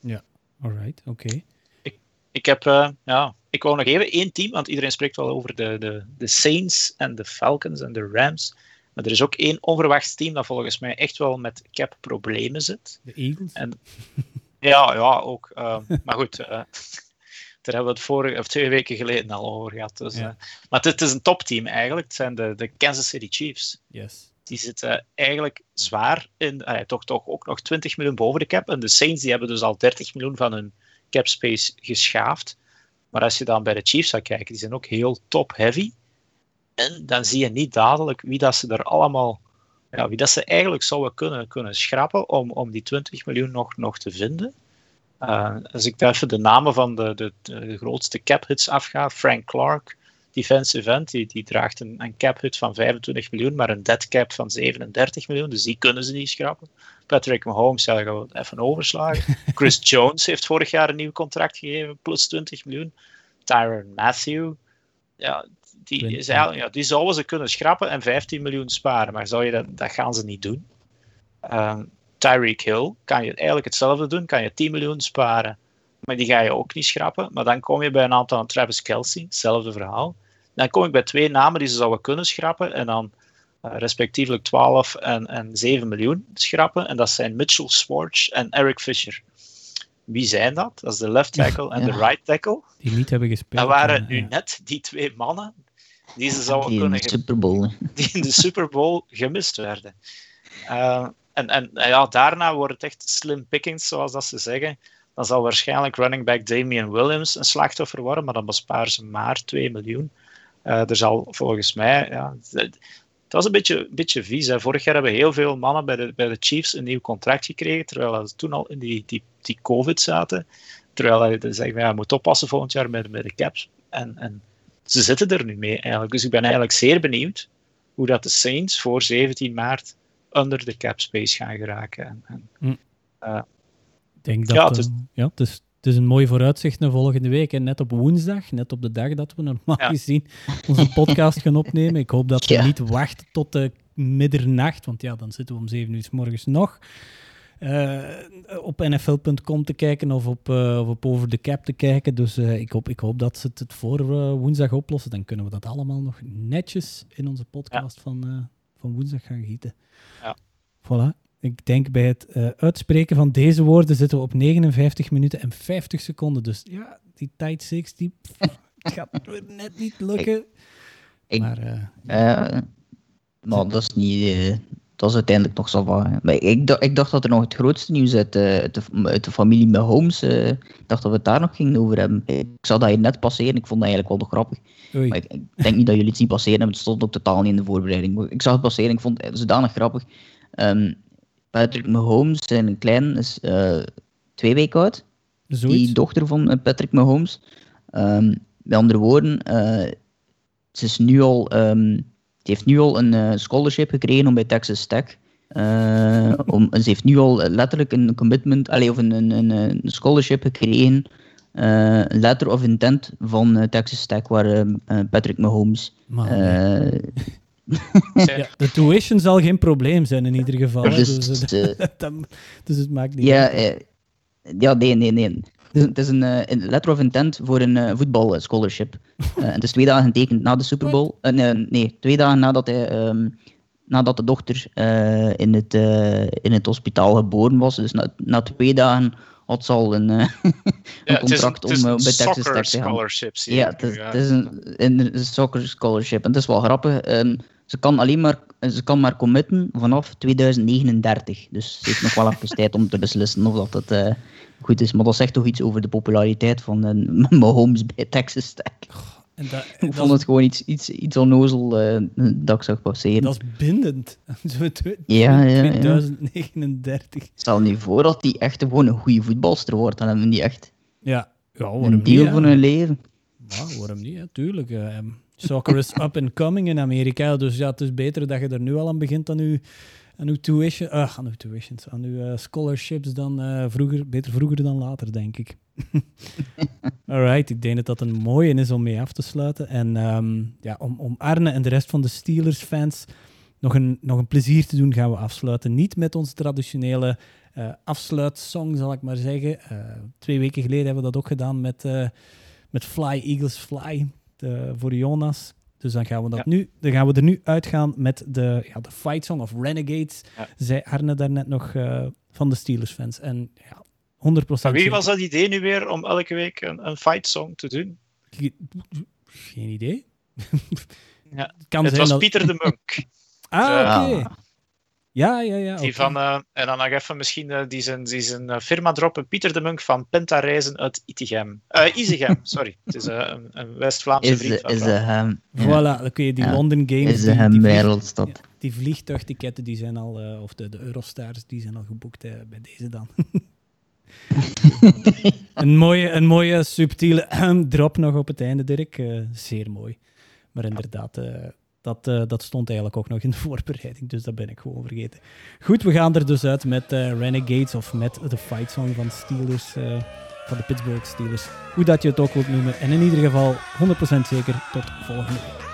Ja, alright, oké. Okay. Ik, ik heb, uh, ja, ik wou nog even één team, want iedereen spreekt wel over de, de, de Saints en de Falcons en de Rams. Maar er is ook één onverwachts team dat volgens mij echt wel met cap-problemen zit. De Eagles? En, ja, ja, ook. Uh, maar goed, uh, daar hebben we het vorige, of twee weken geleden al over gehad. Dus, Ja. uh, maar het, is een topteam eigenlijk. Het zijn de, de Kansas City Chiefs. Yes. Die zitten eigenlijk zwaar in, toch, toch ook nog 20 miljoen boven de cap. En de Saints die hebben dus al 30 miljoen van hun cap space geschaafd. Maar als je dan bij de Chiefs gaat kijken, die zijn ook heel top-heavy. En dan zie je niet dadelijk wie dat ze er allemaal, ja, wie dat ze eigenlijk zouden kunnen, kunnen schrappen om, om die 20 miljoen nog, nog te vinden. Uh, als ik daar even de namen van de, de, de grootste cap hits afga, Frank Clark, defensive end, die, die draagt een, een cap hit van 25 miljoen, maar een dead cap van 37 miljoen, dus die kunnen ze niet schrappen. Patrick Mahomes, ja, gaan we even overslagen. Chris Jones heeft vorig jaar een nieuw contract gegeven, plus 20 miljoen. Tyron Matthew, ja, die, is ja, die zouden ze kunnen schrappen en 15 miljoen sparen, maar zou je dat, dat gaan ze niet doen. Um, Tyreek Hill kan je eigenlijk hetzelfde doen, kan je 10 miljoen sparen, maar die ga je ook niet schrappen. Maar dan kom je bij een aantal Travis Kelsey, hetzelfde verhaal. Dan kom ik bij twee namen die ze zouden kunnen schrappen en dan uh, respectievelijk 12 en, en 7 miljoen schrappen. En dat zijn Mitchell Schwartz en Eric Fisher. Wie zijn dat? Dat is de left tackle en de right tackle. Die niet hebben gespeeld. Dat waren ja, nu net die twee mannen die ze zouden Die in kunnen de Super Bowl. die in de Super Bowl gemist werden. Uh, en, en ja, daarna wordt het echt slim pickings, zoals dat ze zeggen. Dan zal waarschijnlijk running back Damian Williams een slachtoffer worden, maar dan besparen ze maar 2 miljoen. Uh, er zal volgens mij... Ja, het was een beetje, beetje vies. Hè. Vorig jaar hebben heel veel mannen bij de, bij de Chiefs een nieuw contract gekregen, terwijl ze toen al in die, die, die COVID zaten. Terwijl ze zeggen, ja, je moet oppassen volgend jaar met, met de caps. En, en ze zitten er nu mee eigenlijk. Dus ik ben eigenlijk zeer benieuwd hoe dat de Saints voor 17 maart under de cap space gaan geraken. En, en, Mm. uh, Ik denk dat Ja, het is- ja, het, is, het is een mooi vooruitzicht naar volgende week. Hè. Net op woensdag, net op de dag dat we normaal Ja. gezien onze podcast gaan opnemen. Ik hoop dat we Ja. niet wachten tot de middernacht, want ja, dan zitten we om zeven uur 's morgens nog. Eh, op nfl.com te kijken of op, eh, of op Over the Cap te kijken. Dus eh, ik, hoop, ik hoop dat ze het, het voor woensdag oplossen. Dan kunnen we dat allemaal nog netjes in onze podcast van, van woensdag gaan gieten. Ja. Voilà. Ik denk bij het uitspreken van deze woorden zitten we op 59 minuten en 50 seconden. Dus ja, die tijd 6, die, Het gaat net niet lukken. Ik, maar, maar dat is niet. Dat is uiteindelijk nog zo van. Maar ik, dacht, ik dacht dat er nog het grootste nieuws uit, uit, de, uit de familie met Holmes. ik dacht dat we het daar nog gingen over hebben. Ik zag dat hier net passeren. Ik vond dat eigenlijk wel nog grappig. Maar ik, ik, denk niet dat jullie het zien passeren hebben. Het stond ook totaal niet in de voorbereiding. Maar ik zag het passeren. Ik vond het zodanig grappig. Um, Patrick Mahomes, zijn klein, is twee weken oud. Zoiets. Die dochter van Patrick Mahomes. Um, met andere woorden, uh, ze is nu al, um, ze heeft nu al een uh, scholarship gekregen om bij Texas Tech. Uh, om, ze heeft nu al letterlijk een commitment, allez, of een, een, een scholarship gekregen, een letter of intent van Texas Tech, waar Patrick Mahomes. ja, de tuition zal geen probleem zijn in ieder geval. Dus, dus, dus, het maakt niet ja, uit. ja, nee, nee, nee. Het is een, een, letter of intent voor een uh, voetbal scholarship. Uh, het is twee dagen getekend na de Super Bowl. Nee, nee, twee dagen nadat, hij, um, nadat de dochter in, het, in het hospitaal geboren was. Dus na, na twee dagen had ze al een, een contract is, om bij Texas Tech te gaan. Ja, het is, het is een, een, soccer scholarship. En het is wel grappig. Um, ze kan alleen maar, ze kan maar committen vanaf 2039. Dus ze heeft nog wel even tijd om te beslissen of dat het uh, goed is. Maar dat zegt toch iets over de populariteit van uh, Mahomes bij Texas Tech. En ik vond het gewoon iets, iets, iets onnozel uh, dat ik zag passeren. Dat is bindend. Zo ja, ja, 2039. Stel nu voor dat die echt gewoon een goede voetbalster wordt. Dan hebben die echt ja. Ja, een deel niet, van hun leven. Ja, waarom niet? Ja, tuurlijk. Uh, soccer is up and coming in Amerika. Dus ja, het is beter dat je er nu al aan begint aan uw, aan uw tuition, uh, aan uw tuitions, aan uw uh, scholarships dan uh, vroeger, beter vroeger dan later, denk ik. Alright, ik denk dat dat een mooie is om mee af te sluiten. En um, ja, om, om Arne en de rest van de Steelers-fans nog een, nog een plezier te doen, gaan we afsluiten. Niet met onze traditionele afsluitsong, zal ik maar zeggen. twee weken geleden hebben we dat ook gedaan met, met Fly Eagles Fly voor Jonas. Dus dan gaan we, dat ja. nu, dan gaan we er nu uitgaan met de, ja, de fight song of Renegades. Ja. Zei Arne daarnet nog uh, van de Steelers-fans. En ja, 100%. Maar wie was dat idee nu weer om elke week een, een fight song te doen? Geen idee. ja. kan het was dat... Pieter de Munk. ah, oké. Okay. Ja, ja, ja. Die van, uh, en dan nog even misschien uh, die zijn, die zijn uh, firma droppen. Pieter de Munk van Penta Reizen uit Itigem. Isegem, sorry. Het is een, een West-Vlaamse vriend. Ja. Voilà, dan kun je die. London Games... Isegem, die, wereldstad. Ja, die vliegtuigticketten, die zijn al... of de, de Eurostars, die zijn al geboekt bij deze dan. een, mooie, een mooie, subtiele drop nog op het einde, Dirk. zeer mooi. Maar inderdaad... Dat, uh, dat stond eigenlijk ook nog in de voorbereiding, dus dat ben ik gewoon vergeten. Goed, we gaan er dus uit met uh, Renegades of met de fight song van Steelers, uh, van de Pittsburgh Steelers. Hoe dat je het ook wilt noemen. En in ieder geval 100% zeker tot volgende week.